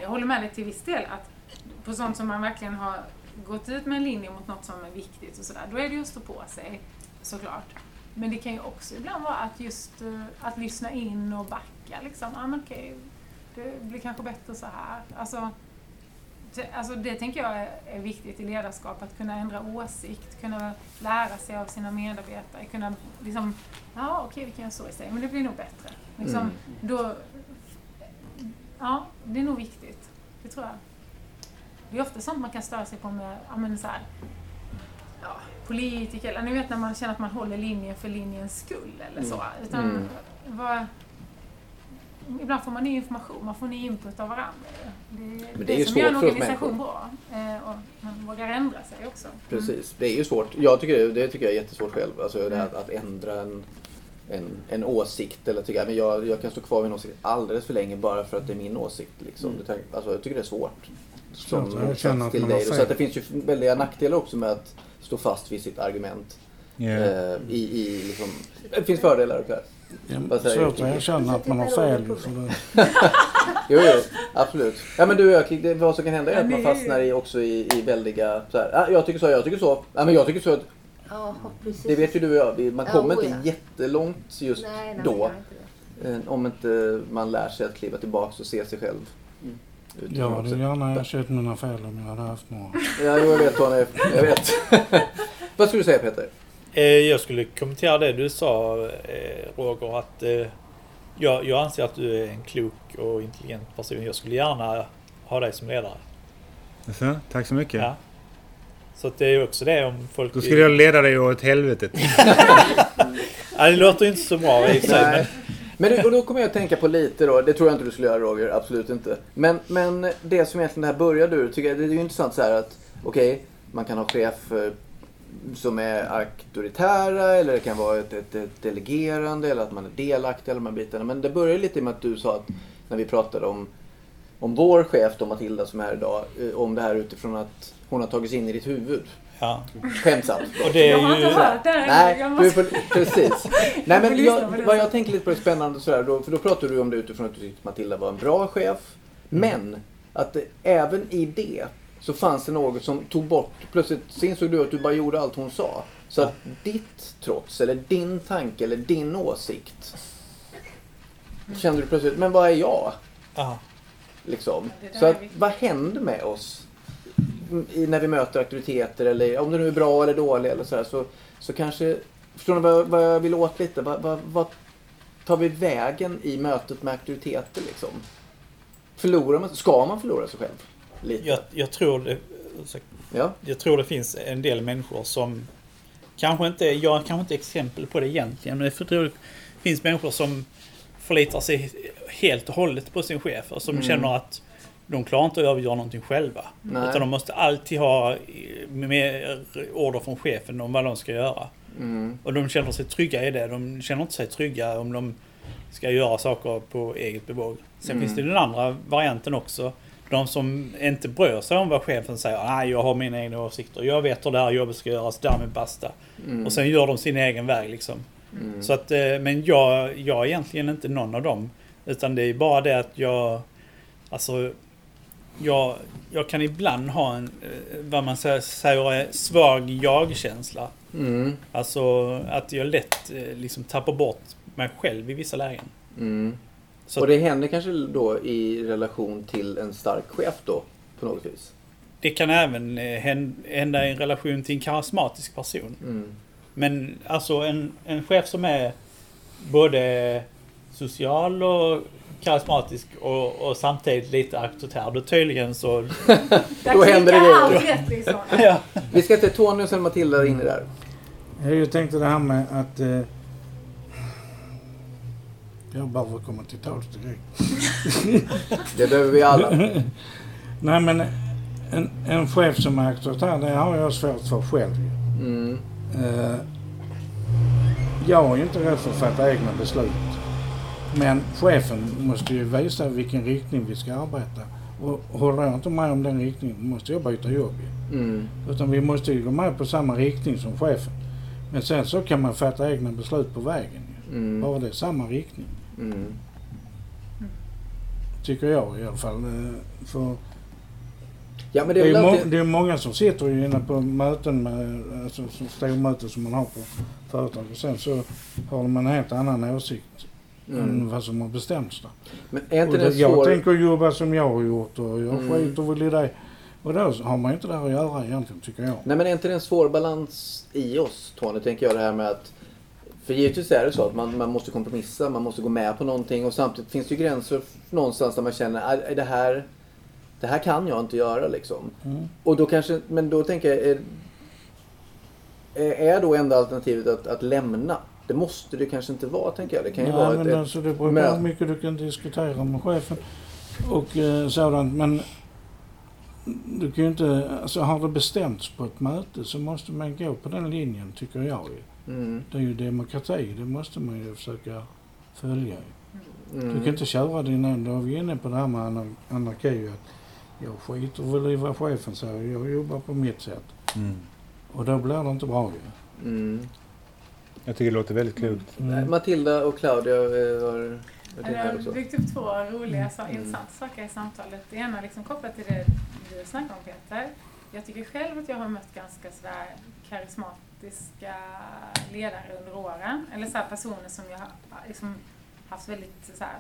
J: Jag håller med dig till viss del att på sånt som man verkligen har gått ut med en linje mot något som är viktigt och sådär. Då är det ju att stå på sig såklart. Men det kan ju också ibland vara att just eh, att lyssna in och backa liksom. Ja men okej, det blir kanske bättre så här. Alltså, alltså det tänker jag är, viktigt i ledarskap, att kunna ändra åsikt, kunna lära sig av sina medarbetare, kunna liksom, ja okej vi kan göra så istället, men det blir nog bättre. Liksom,
A: Mm.
J: då, ja, det är nog viktigt. Det tror jag. Det är ofta sånt man kan störa sig på med, ja men så här, ja, politiker, eller ni vet när man känner att man håller linjen för linjens skull eller så. Utan,
A: Mm.
J: vad, ibland får man ny information, man får ny input av varandra. Det,
A: Men
J: det,
A: det är ju
J: som gör en organisation bra. Eh, och man vågar ändra sig också. Mm.
A: Precis, det är ju svårt. Jag tycker, det tycker jag är jättesvårt själv. Alltså det
J: Mm.
A: här att, att ändra en, en, en åsikt eller tycka men jag, jag kan stå kvar vid en åsikt alldeles för länge bara för att det är min åsikt. Liksom.
D: Mm.
A: Alltså, jag tycker det är svårt. Som
B: att
A: till dig. Så att det finns ju väldiga nackdelar också med att stå fast vid sitt argument.
I: Ja.
A: Eh, i, i, liksom, det finns fördelar och
B: Ja,
A: Vad säger
B: svårt att erkänna att man har fel. Det,
A: Jo, jo, absolut. Ja, men du det, vad som kan hända är
J: Ja,
A: att man
J: det är
A: fastnar i, också i, i väldiga... Så här, ah, jag tycker så, jag tycker så. Ja, men jag tycker så.
C: Ja, precis.
A: Det vet ju du och jag. Man
C: Ja,
A: kommer
C: oh,
A: inte
C: ja.
A: jättelångt just
C: nej, nej,
A: då.
C: inte det.
A: eh, Om inte man lär sig att kliva tillbaka och se sig själv.
D: Mm.
B: jag hade gärna erkänt mina fel om jag hade haft några.
A: Ja, jo, jag vet Tony. Jag vet. vad skulle du säga Peter?
F: Eh, Jag skulle kommentera det du sa eh, Roger att eh, jag, jag anser att du är en klok och intelligent person. Jag skulle gärna ha dig som ledare.
I: Så, tack så mycket.
F: Ja. Så att det är ju också det om folk...
I: Då skulle jag leda dig åt helvetet.
F: Ja, det låter ju inte så bra i sig. Men.
A: Men du- och då kommer jag att tänka på lite då, det tror jag inte du skulle göra Roger, absolut inte. Men, men det som egentligen det här började ur, tycker jag, det är ju intressant så här att okej, man kan ha chefer som är auktoritära eller det kan vara ett, ett, ett delegerande eller att man är delaktig eller de här bitarna. Men det började lite med att du sa att när vi pratade om, om vår chef då Matilda som är här idag, eh, om det här utifrån att hon har tagit sig in i ditt huvud.
F: ja.
A: Skämtsamt.
F: Och det är
J: Jag har
F: ju...
J: inte hört det.
A: Nej,
J: måste...
A: får, precis. Nej, men jag, vad jag tänker lite på det spännande sådär, då, för då pratar du om det utifrån att du tyckte Matilda var en bra chef. Men att det, även i det så fanns det något som tog bort, plötsligt så insåg du att du bara gjorde allt hon sa. Så att ditt trots, eller din tanke, eller din åsikt kände du plötsligt, men vad är jag?
F: Ja.
A: Liksom. Så att, vad händer med oss i, när vi möter auktoriteter eller om det nu är bra eller dåligt eller så här, så, så kanske, förstår ni vad, vad jag vill åt lite? Vad, vad, vad tar vi vägen i mötet med auktoriteter liksom? Förlorar man, ska man förlora sig själv? Lite?
F: Jag, jag, tror det.
A: Ja.
F: jag tror det finns en del människor som kanske inte, jag är kanske inte exempel på det egentligen, men jag tror det finns människor som förlitar sig helt och hållet på sin chef och som
A: Mm.
F: känner att de klarar inte att övergöra någonting själva.
A: Nej.
F: Utan de måste alltid ha mer order från chefen om vad de ska göra.
A: Mm.
F: Och de känner sig trygga i det. De känner inte sig trygga om de ska göra saker på eget bevåg. Sen
A: Mm.
F: finns det den andra varianten också. De som inte bryr sig om vad chefen säger. Nej, jag har mina egna åsikter. Jag vet hur det här jobbet ska göras. Därmed basta.
A: Mm.
F: Och sen gör de sin egen väg liksom.
A: Mm.
F: Så att, eh, men jag, jag är egentligen inte någon av dem. Utan det är bara det att jag... Alltså... Jag, jag kan ibland ha en, eh, vad man säger, svag jag-känsla.
A: Mm.
F: Alltså att jag lätt eh, liksom tappar bort mig själv i vissa lägen.
A: Mm.
F: Så
A: Och det händer kanske då i relation till en stark chef då, på något vis?
F: det kan även eh, hän- hända i en relation till en karismatisk person.
A: Mm.
F: Men alltså en, en chef som är både social och karismatisk och, och samtidigt lite auktoritär. Då tydligen så...
A: Då händer det grejer.
J: liksom.
F: ja.
A: Vi ska till Tony och sen Matilda in i där.
B: Jag tänkte det här med att eh, Jag behöver komma till tals direkt.
A: Det behöver vi alla.
B: Nej men en, en chef som är auktoritär, det har jag svårt för själv.
A: Mm.
B: Eh, jag är inte rädd för att fatta egna beslut. Men chefen måste ju visa vilken riktning vi ska arbeta. Och håller jag inte med om den riktningen måste jag byta jobb.
A: Mm.
B: Utan vi måste ju gå med på samma riktning som chefen. Men sen så kan man fatta egna beslut på vägen.
A: Mm.
B: Bara det är samma riktning.
A: Mm.
B: Tycker jag i alla fall. Eh, För
A: Ja
B: det,
A: det är
B: är
A: väl
B: må, det är många som sitter ju inne på möten med, alltså stormöten som man har på företag och sen så har de en helt annan åsikt än
A: Mm.
B: vad som har bestämts där.
A: Men är inte det
B: det, jag
A: svår...
B: tänker jobba som jag har gjort och jag
A: Mm.
B: skiter väl i det. Och då har man inte där att göra egentligen tycker jag.
A: Nej men är inte det en svår balans i oss Tony, tänker jag det här med att för givetvis är det så att man, man måste kompromissa, man måste gå med på någonting och samtidigt finns det ju gränser någonstans där man känner är, är det här det här kan jag inte göra liksom.
B: Mm.
A: Och då kanske, men då tänker jag, är, är- då enda alternativet att, att lämna? Det måste det kanske inte vara tänker jag. Det kan ju
B: Nej,
A: vara
B: men
A: ett,
B: alltså det beror på hur mycket du kan diskutera med chefen och eh, sådant. Men du kan ju inte, alltså har det bestämts på ett möte så måste man gå på den linjen tycker jag.
A: Mm,
B: Det är ju demokrati, det måste man ju försöka följa.
A: mm,
B: Du kan inte köra din egen, då är vi inne på det här med anar- anarki. Att jag skiter väl i vad chefen säger, jag jobbar på mitt sätt.
I: Mm.
B: Och då blir det inte bra ju.
A: mm.
I: Jag tycker det låter väldigt klokt.
B: Mm.
A: Matilda och Claudia eh, inne
J: Jag har byggt upp två roliga, så,
A: Mm.
J: intressanta saker i samtalet. Det ena liksom kopplat till det du snackade om Peter. Jag tycker själv att jag har mött ganska sådär karismatiska ledare under åren. Eller så här personer som jag har liksom haft väldigt så här,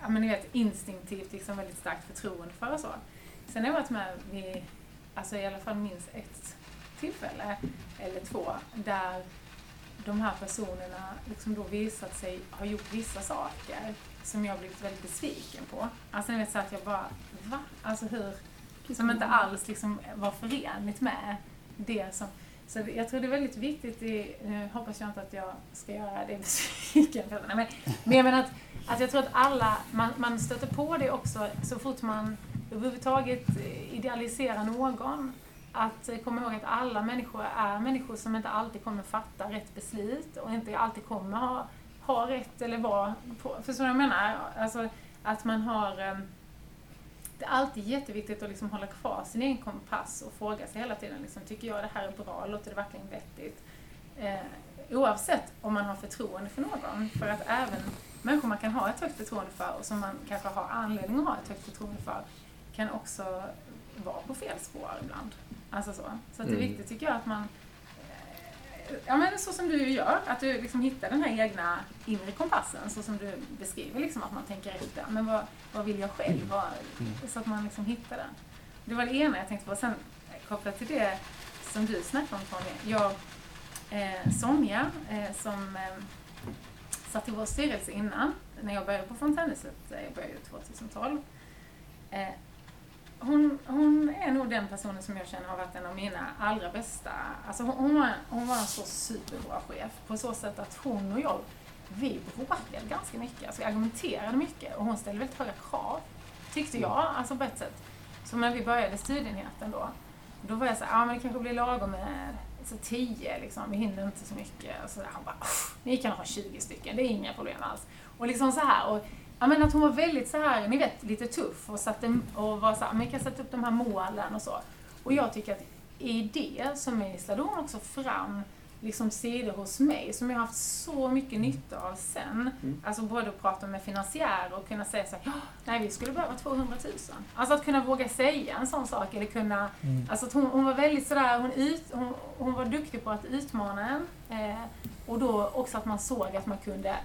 J: ja men ni vet instinktivt liksom väldigt starkt förtroende för och så. Sen har jag varit med vid, alltså i alla fall minst ett tillfälle eller två där de här personerna liksom då visat sig ha gjort vissa saker som jag blivit väldigt besviken på. Alltså ni vet så att jag bara, va? Alltså hur? Som inte alls liksom var förenligt med det som... Så jag tror det är väldigt viktigt, i, nu hoppas jag inte att jag ska göra det besviken, men, men jag menar att, att jag tror att alla, man, man stöter på det också så fort man överhuvudtaget eh, idealiserar någon. Att eh, komma ihåg att alla människor är människor som inte alltid kommer fatta rätt beslut och inte alltid kommer ha, ha rätt eller vara på, Förstår du vad jag menar? Alltså att man har ehm, det är alltid jätteviktigt att liksom hålla kvar sin egen kompass och fråga sig hela tiden, liksom, tycker jag det här är bra, låter det verkligen vettigt? Eh, oavsett om man har förtroende för någon, för att även människor man kan ha ett högt förtroende för och som man kanske har anledning att ha ett högt förtroende för, kan också vara på fel spår ibland. Alltså så. Så det är
A: Mm.
J: viktigt tycker jag att man Ja men så som du gör, att du liksom hittar den här egna inre kompassen så som du beskriver liksom att man tänker efter. Men vad, vad vill jag själv? Vad, så att man liksom hittar den. Det var det ena jag tänkte på. Sen kopplat till det som du snackade om Tony. Jag, eh, Sonja eh, som eh, satt i vår styrelse innan, när jag började på Fontänhuset, eh, jag började 2012. Hon, hon är nog den personen som jag känner har varit en av mina allra bästa, alltså hon, hon, var, hon var en så superbra chef på så sätt att hon och jag, vi bråkade ganska mycket, alltså vi argumenterade mycket och hon ställde väldigt höga krav, tyckte jag, alltså på ett sätt. Så när vi började studienheten då, då var jag så ja men det kanske blir lagom med så 10 liksom, vi hinner inte så mycket. Och så där, hon bara, "Uff, ni kan ha 20 stycken, det är inga problem alls. Och liksom så här, och Ja men att hon var väldigt så här, ni vet, lite tuff och, satte, och var så här, men jag kan sätta upp de här målen och så. Och jag tycker att i det så mejslade hon också fram liksom sidor hos mig som jag har haft så mycket nytta av sen.
A: Mm.
J: Alltså både att prata med finansiärer och kunna säga så här, nej vi skulle behöva 200 000. Alltså att kunna våga säga en sån sak eller kunna,
B: Mm.
J: alltså att hon, hon var väldigt sådär, hon, ut, hon, hon var duktig på att utmana en. Eh, och då också att man såg att man kunde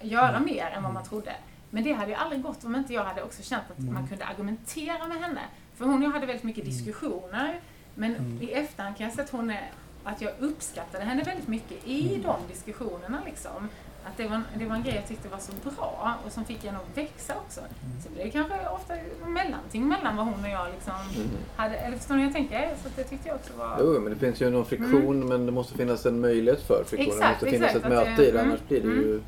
J: göra mer än vad man trodde. Men det hade ju aldrig gått om inte jag hade också känt att man kunde argumentera med henne. För hon och jag hade väldigt mycket diskussioner. Men
B: Mm.
J: i efterhand kan jag säga att hon är, att jag uppskattade henne väldigt mycket i de diskussionerna liksom. Att det var, en, det var en grej jag tyckte var så bra och som fick en att växa också. Så det blev kanske ofta mellanting mellan vad hon och jag liksom
A: Mm.
J: hade, eller förstår ni hur jag tänker? Så att det tyckte jag också var...
A: Jo, men det finns ju någon friktion men det måste finnas en möjlighet för friktion.
J: Mm. Exakt,
A: det måste finnas
J: exakt,
A: ett möte
J: det-
A: i det,
J: mm,
A: annars blir det ju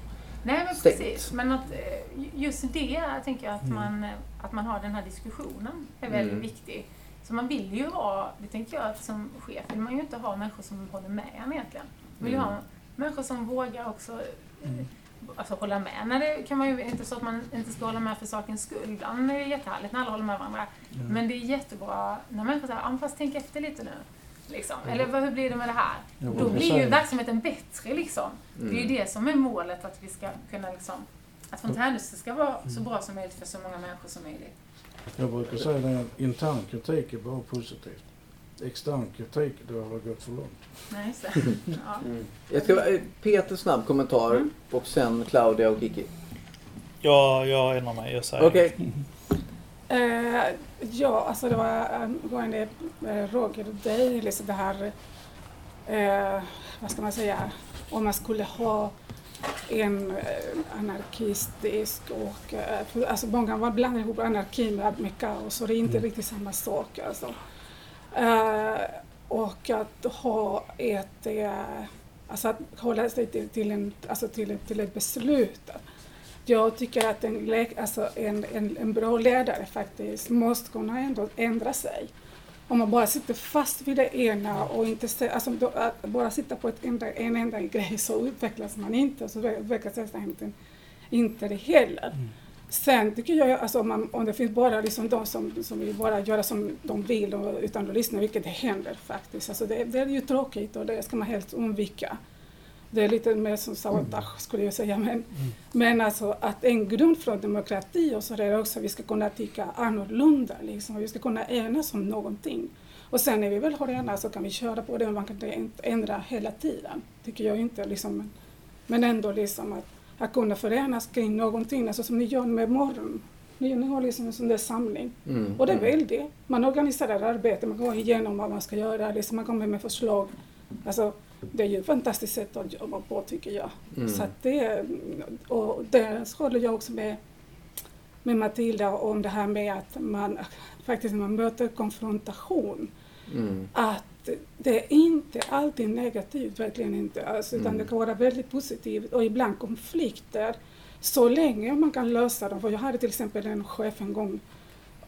J: Nej men
A: stängt.
J: precis. Men att eh, just det tänker jag att,
B: Mm.
J: man, eh, att man har den här diskussionen är väldigt
A: Mm.
J: viktig. Så man vill ju ha, det tänker jag att som chef vill man ju inte ha människor som håller med en egentligen. Man vill ju
A: Mm.
J: ha människor som vågar också eh,
B: Mm.
J: alltså, hålla med. När det kan man ju inte så att man inte ska hålla med för sakens skull. Ibland är det jättehärligt när alla håller med varandra. Men det är jättebra när människor säger, fast tänk efter lite nu. Liksom. Eller vad, hur blir det med det här?
B: Jag
J: Då blir ju verksamheten bättre liksom. Det är ju
A: Mm.
J: det som är målet, att vi ska kunna liksom, att fontänhuset ska vara så bra som möjligt för så många människor som möjligt.
B: Jag brukar säga att intern kritik är bara positivt. Extern kritik, då har det gått för långt.
J: Nej, det. Ja.
D: Mm.
A: Jag ska, eh, Peter snabb kommentar
J: Mm.
A: och sen Claudia och Kiki.
F: Jag, jag ändrar mig. Jag säger
A: Okej.
E: Eh, ja, alltså det var angående eh, Roger och dig, liksom det här, eh, vad ska man säga, om man skulle ha en eh, anarkistisk och, eh, alltså många var blandar ihop anarki med, med kaos och det är inte riktigt samma sak alltså. Eh, och att ha ett, eh, alltså att hålla sig till, till, en, alltså till, till ett beslut. Jag tycker att en, alltså en, en, en bra ledare faktiskt måste kunna ändå ändra sig. Om man bara sitter fast vid det ena och inte se, alltså då, att bara sitta på ett enda, en enda grej så utvecklas man inte. Så utvecklas nästan inte, inte det heller. Sen tycker jag, alltså om, man, om det finns bara liksom de som, som vill bara göra som de vill och, utan att lyssna, vilket det händer faktiskt. Alltså det, det är ju tråkigt och det ska man helst undvika. Det är lite mer som sabotage skulle jag säga. Men, men alltså att en grund för demokrati och så är det också att vi ska kunna tycka annorlunda. Liksom. Vi ska kunna enas om någonting. Och sen när vi väl har enats så kan vi köra på det man kan inte ändra hela tiden. Tycker jag inte. Liksom. Men ändå liksom att, att kunna förenas kring någonting. Alltså som ni gör med morgon. Ni, ni har liksom en sån där samling.
A: Mm.
E: Och det är väl det. Man organiserar arbete, man går igenom vad man ska göra, liksom man kommer med förslag. Alltså, det är ju ett fantastiskt sätt att jobba på tycker jag.
A: Mm.
E: Så det, och där håller jag också med, med Matilda om det här med att man faktiskt när man möter konfrontation,
A: Mm.
E: att det är inte alltid negativt, verkligen inte. Alltså, utan
A: Mm.
E: det kan vara väldigt positivt och ibland konflikter. Så länge man kan lösa dem. För jag hade till exempel en chef en gång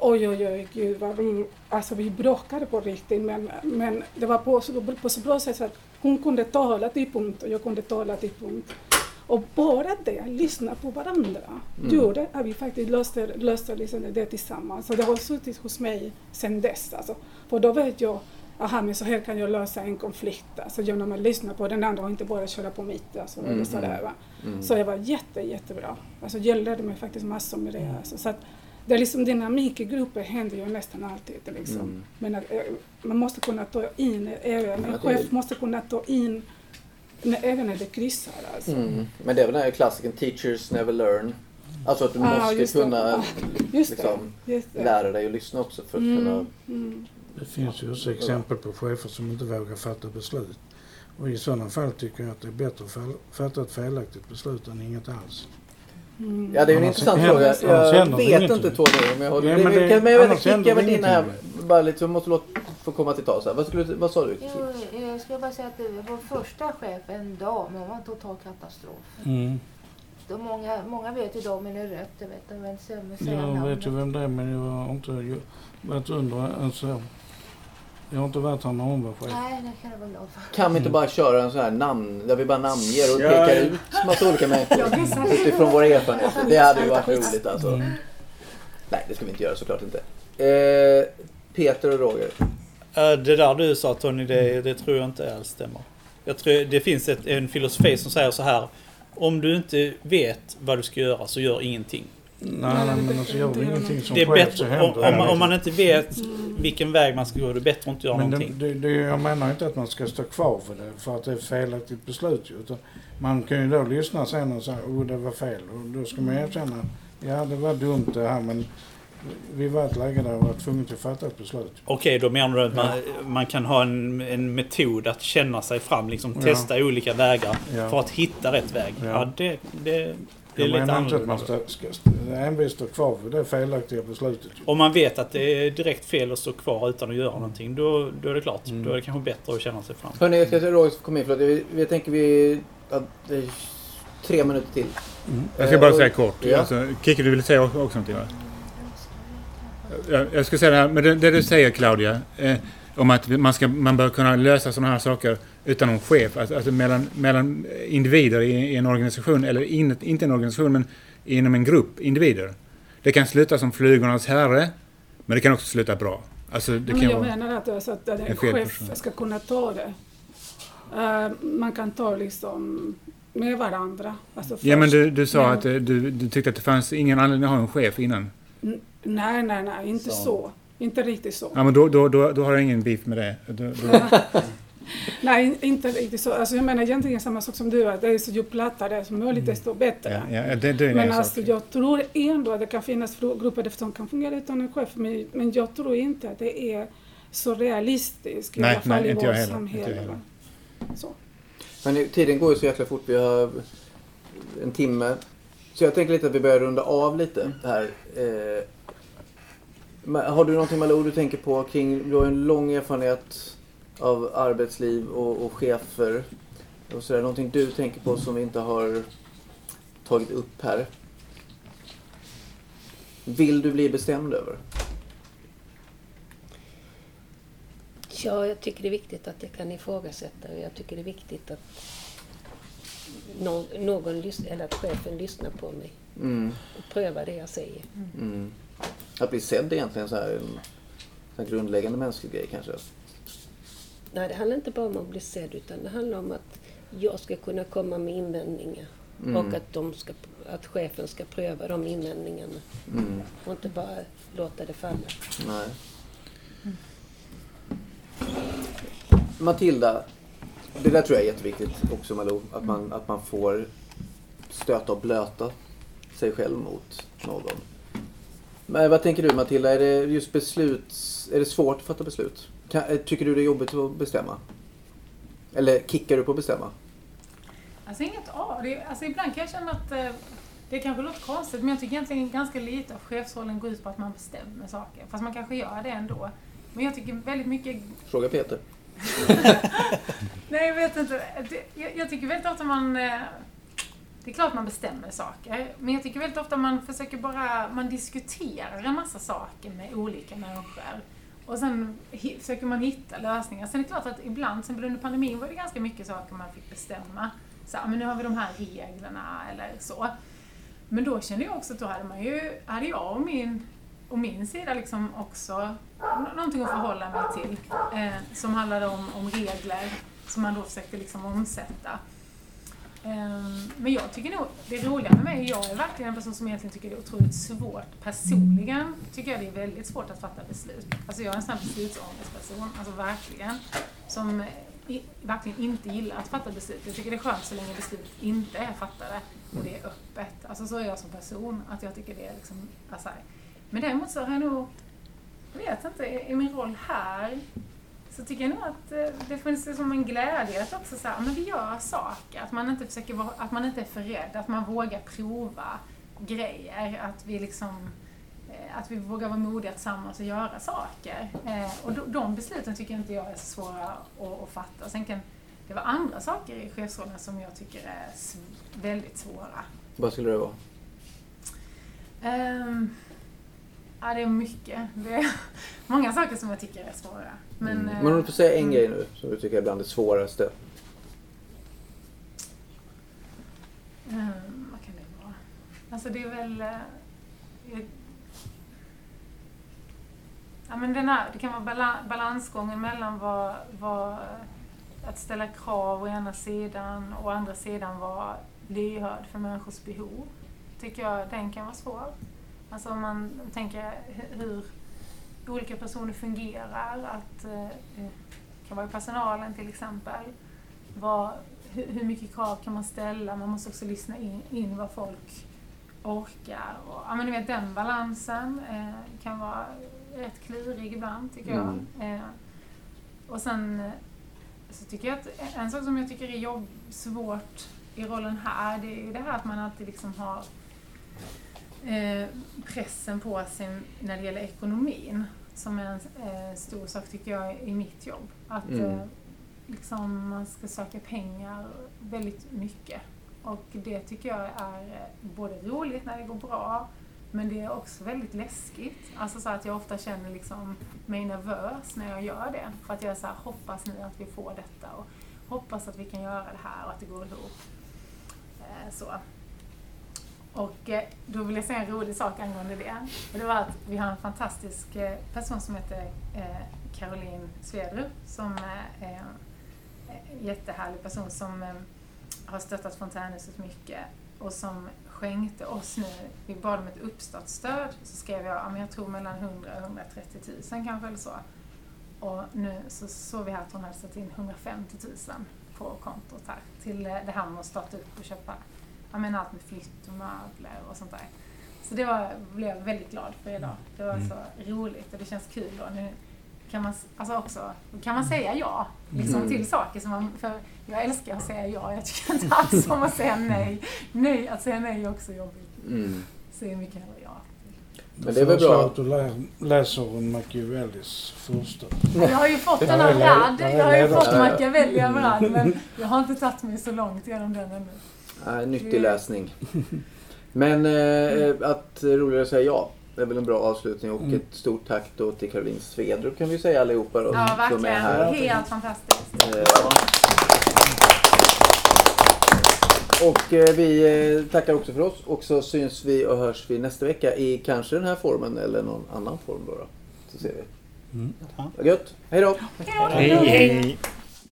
E: Oj, oj, oj, gud vad vi, alltså vi bråkade på riktigt men, men det var på på så bra sätt att hon kunde tala till punkt och jag kunde tala till punkt. Och bara det, lyssna på varandra,
A: Mm.
E: gjorde att vi faktiskt löste, löste liksom det tillsammans. Så det har suttit hos mig sedan dess. Alltså. För då vet jag, aha men så här kan jag lösa en konflikt. Alltså genom att lyssna på den andra och inte bara köra på mitt. Alltså,
A: Mm,
E: sådär, va?
A: Mm.
E: Så det var jätte, jättebra. Alltså jag lärde mig faktiskt massor med det. Alltså, så att det är liksom dynamik i grupper händer ju nästan alltid. Liksom.
A: Mm.
E: Men att, eh, man måste kunna ta in, även, en chef måste kunna ta in när, även när det kryssar. Alltså.
A: Mm. Men det är väl den här klassiken Teachers never learn. Alltså att du
E: Ah,
A: måste kunna
E: Ah,
A: liksom, lära dig att lyssna också för att
E: Mm,
A: kunna...
E: mm.
B: Det finns ju också exempel på chefer som inte vågar fatta beslut. Och i sådana fall tycker jag att det är bättre att fatta ett felaktigt beslut än inget alls.
E: Mm.
A: Ja, det är ju en intressant fråga. Jag vet inte två gånger om jag håller
B: Nej, men
A: Men jag vet
B: det
A: med din här. Bara lite, jag måste låta få komma till tals här. Vad, skulle, vad sa du?
C: Jo, jag skulle bara säga att det var vår första chef, en dam, hon var en total katastrof.
B: Mm.
C: De många, många vet ju damen är rött, jag vet, inte säga- säga
B: Jag vet ju vem det är men jag har inte varit under en så. Jag har inte varit här när hon var chef.
C: Nej, det kan jag vara glad för.
A: Kan vi inte bara köra en sån här namn, där vi bara namnger och pekar
D: ja.
A: ut massa olika människor utifrån våra erfarenheter? Det hade ju varit roligt alltså.
B: Mm.
A: Nej, det ska vi inte göra såklart inte. Eh, Peter och Roger.
F: Eh, Det där du sa Tony, det, det tror jag inte alls stämmer. Jag tror det finns ett, en filosofi som säger så här. Om du inte vet vad du ska göra så gör ingenting.
B: Nej, nej men alltså gör ingenting som
F: Det är bättre,
B: händer
F: om, om, man,
B: det.
F: om man inte vet vilken väg man ska gå, det är bättre att inte göra
B: Men
F: någonting.
B: det, det, jag menar inte att man ska stå kvar för det för att det är ett felaktigt beslut. Utan man kan ju då lyssna sen och säga oh det var fel. Och då ska man erkänna ja det var dumt det här men vi var i ett läge där vi var tvungna att fatta ett beslut.
F: Okej, då menar du att man, man kan ha en, en metod att känna sig fram, liksom
B: Ja.
F: testa olika vägar
B: Ja.
F: för att hitta rätt väg.
B: Ja.
F: Ja, det, det, det är
B: Jag
F: lite
B: menar inte att man
F: annorlunda.
B: ska, ska envist stå kvar för det felaktiga beslutet.
F: Om man vet att det är direkt fel att stå kvar utan att göra någonting, då, då är det klart.
B: Mm.
F: Då är det kanske bättre att känna sig fram.
A: Hörni, jag ska som kom in. För att vi, vi tänker vi... Att tre minuter till.
I: Jag ska bara
A: Eh, och-
I: säga kort.
A: Ja.
I: Alltså, Kikki, du vill säga också någonting va? Jag, jag ska säga det här, men det, det du säger Claudia, eh, om att man, ska, man bör kunna lösa sådana här saker utan någon chef, alltså, alltså mellan, mellan individer i, i en organisation, eller in, inte en organisation, men inom en grupp individer. Det kan sluta som flygornas herre, men det kan också sluta bra. Alltså, det
E: Men
I: kan
E: jag
I: vara...
E: menar att, alltså, att en
I: en
E: chef
I: person.
E: ska kunna ta det. Eh, man kan ta liksom med varandra. Alltså
I: Ja, men du, du sa
E: Men-
I: att eh, du, du tyckte att det fanns ingen anledning att ha en chef innan.
E: N- Nej, nej, nej, inte
A: Så.
E: så. Inte riktigt så.
I: Ja, men då, då, då, då har jag ingen beef med det. Då, då,
E: Nej, in- inte riktigt så. Alltså, jag menar egentligen samma sak som du, att det är så ju plattare det är som möjligt, desto bättre.
I: Mm. ja, ja, det, det är
E: Men
I: en
E: alltså,
I: sak.
E: jag tror ändå att det kan finnas grupper som kan fungera utan en chef, men, men jag tror inte att det är så realistiskt i
I: Nej,
E: alla fall
I: nej,
E: i
I: inte
E: vårt
I: jag heller, inte jag
E: samhälle.
I: heller.
E: va. Så.
A: Men tiden går ju så jäkla fort. Vi har en timme. Så jag tänker lite att vi börjar runda av lite här. Eh, har du någonting Malou du tänker på kring, du har en lång erfarenhet av arbetsliv och, och chefer. Och så där, någonting du tänker på som vi inte har tagit upp här? Vill du bli bestämd över?
H: Ja, jag tycker det är viktigt att jag kan ifrågasätta och jag tycker det är viktigt att nå- någon lys- eller att chefen lyssnar på mig
A: Mm,
H: och prövar det jag säger.
A: mm. Att bli sedd är egentligen så här en, en grundläggande mänsklig grej kanske.
H: Nej, det handlar inte bara om att bli sedd utan det handlar om att jag ska kunna komma med invändningar
A: Mm.
H: och att, de ska, att chefen ska pröva de invändningarna
A: Mm,
H: och inte bara låta det falla.
A: nej. Matilda, det där tror jag är jätteviktigt också Malou. Att man, att man får stöta och blöta sig själv mot någon. Men vad tänker du Matilda? Är det just beslut, är det svårt att fatta beslut? Kan, eh, tycker du det är jobbigt att bestämma? Eller kickar du på att bestämma?
J: Alltså inget av det. Alltså ibland kan jag känna att eh, det kanske låter konstigt men jag tycker egentligen ganska lite av chefsrollen går ut på att man bestämmer saker. Fast man kanske gör det ändå. Men jag tycker väldigt mycket
A: Fråga Peter.
J: Nej, jag vet inte. Jag tycker väldigt ofta man... eh, det är klart man bestämmer saker, men jag tycker väldigt ofta man försöker bara... Man diskuterar en massa saker med olika människor. Och sen försöker man hitta lösningar. Sen är det klart att ibland, sen under pandemin var det ganska mycket saker man fick bestämma. Så ah, men nu har vi de här reglerna eller så. Men då kände jag också att då hade man ju, hade jag och min, och min sida liksom också någonting att förhålla mig till. Eh, som handlade om, om regler som man då försökte liksom omsätta. Ehm, men jag tycker nog, det roliga med mig, jag är verkligen en person som egentligen tycker det är otroligt svårt. Personligen tycker jag det är väldigt svårt att fatta beslut. Alltså jag är en sån här beslutsångestperson, alltså verkligen. Som i, verkligen inte gillar att fatta beslut. Jag tycker det är skönt så länge beslut inte är fattade och det är öppet. Alltså så är jag som person, att jag tycker det är liksom, alltså, Men däremot så har jag nog, jag vet inte, i min roll här så tycker jag nog att eh, det finns som en glädje att också säga, men vi gör saker. Att man inte försöker vara, att man inte är för rädd, att man vågar prova grejer. Att vi liksom eh, att vi vågar vara modiga tillsammans och göra saker. Eh, och de, besluten tycker inte jag är så svåra att, att fatta. Sen kan det vara andra saker i chefsrollen som jag tycker är väldigt svåra.
A: Vad skulle det vara?
J: Ehm, ja, det är mycket. Det är många saker som jag tycker är svåra. Men,
A: Mm.
J: eh,
A: Men om du får säga en
J: mm.
A: grej nu som du tycker är bland det svåraste.
J: Ehm, vad kan det vara? Alltså det är väl... eh, jag- ja, men den här, det kan vara bala- balansgången mellan vad, vad, att ställa krav å ena sidan och å andra sidan vara lyhörd för människors behov. Tycker jag den kan vara svår. Alltså om man tänker hu- hur olika personer fungerar. Att, eh, eh, kan vara personalen till exempel. Vad, hur, mycket krav kan man ställa? Man måste också lyssna in, in vad folk orkar. Och, ja, men du vet, den balansen eh, kan vara rätt klurig ibland, tycker jag. Eh, och sen eh, så tycker jag att en sak som jag tycker är jobb, svårt i rollen här, det är ju det här att man alltid liksom har eh, pressen på sig när det gäller ekonomin. Som är en eh, stor sak tycker jag i mitt jobb. Att
A: Mm.
J: eh, liksom man ska söka pengar väldigt mycket. Och det tycker jag är eh, både roligt när det går bra, men det är också väldigt läskigt. Alltså så att jag ofta känner liksom mig nervös när jag gör det. För att jag så här, hoppas nu att vi får detta och hoppas att vi kan göra det här och att det går ihop. Eh, så. Och eh, då vill jag säga en rolig sak angående det. Och det var att vi har en fantastisk eh, person som heter eh, Caroline Svedrup som är en jättehärlig person som har stöttat Fontänhuset mycket och som skänkte oss nu, vi bad om ett uppstartsstöd, så skrev jag, ja, men jag tror mellan 100 och 130 000 kanske eller så. Och nu så såg vi här att hon hade satt in 150 000 på kontot här till det här med att starta upp och köpa ja, men allt med flytt och möbler och sånt där. Så det var, blev jag väldigt glad för idag. Det var
I: Mm.
J: så roligt och det känns kul då. Nu kan man, alltså också, kan man säga ja liksom,
A: Mm.
J: till saker som man, för jag älskar att säga ja, jag tycker inte alls om att säga nej. nej. Att säga nej är också jobbigt.
A: Mm.
J: Säger mycket hellre ja.
A: Men det är väl bra.
B: att du lä- läser Machiavellis första.
J: Jag har ju fått den av
B: är
J: Jag har ju fått Machiavelli av Brad, men jag har inte tagit mig så långt genom den ännu.
A: Nej, nyttig läsning. Men eh, att roligare att säga ja. Det är väl en bra avslutning och
B: Mm.
A: ett stort tack då till Caroline Svedrup kan vi säga allihopa då.
J: Ja,
A: som är
J: verkligen.
A: här.
J: Helt fantastiskt.
A: Eh, Och eh, vi eh, tackar också för oss och så syns vi och hörs vi nästa vecka i kanske den här formen eller någon annan form då. då. Så ser vi.
B: Mm.
A: Vad gött. Hej då!
I: Hej, hej!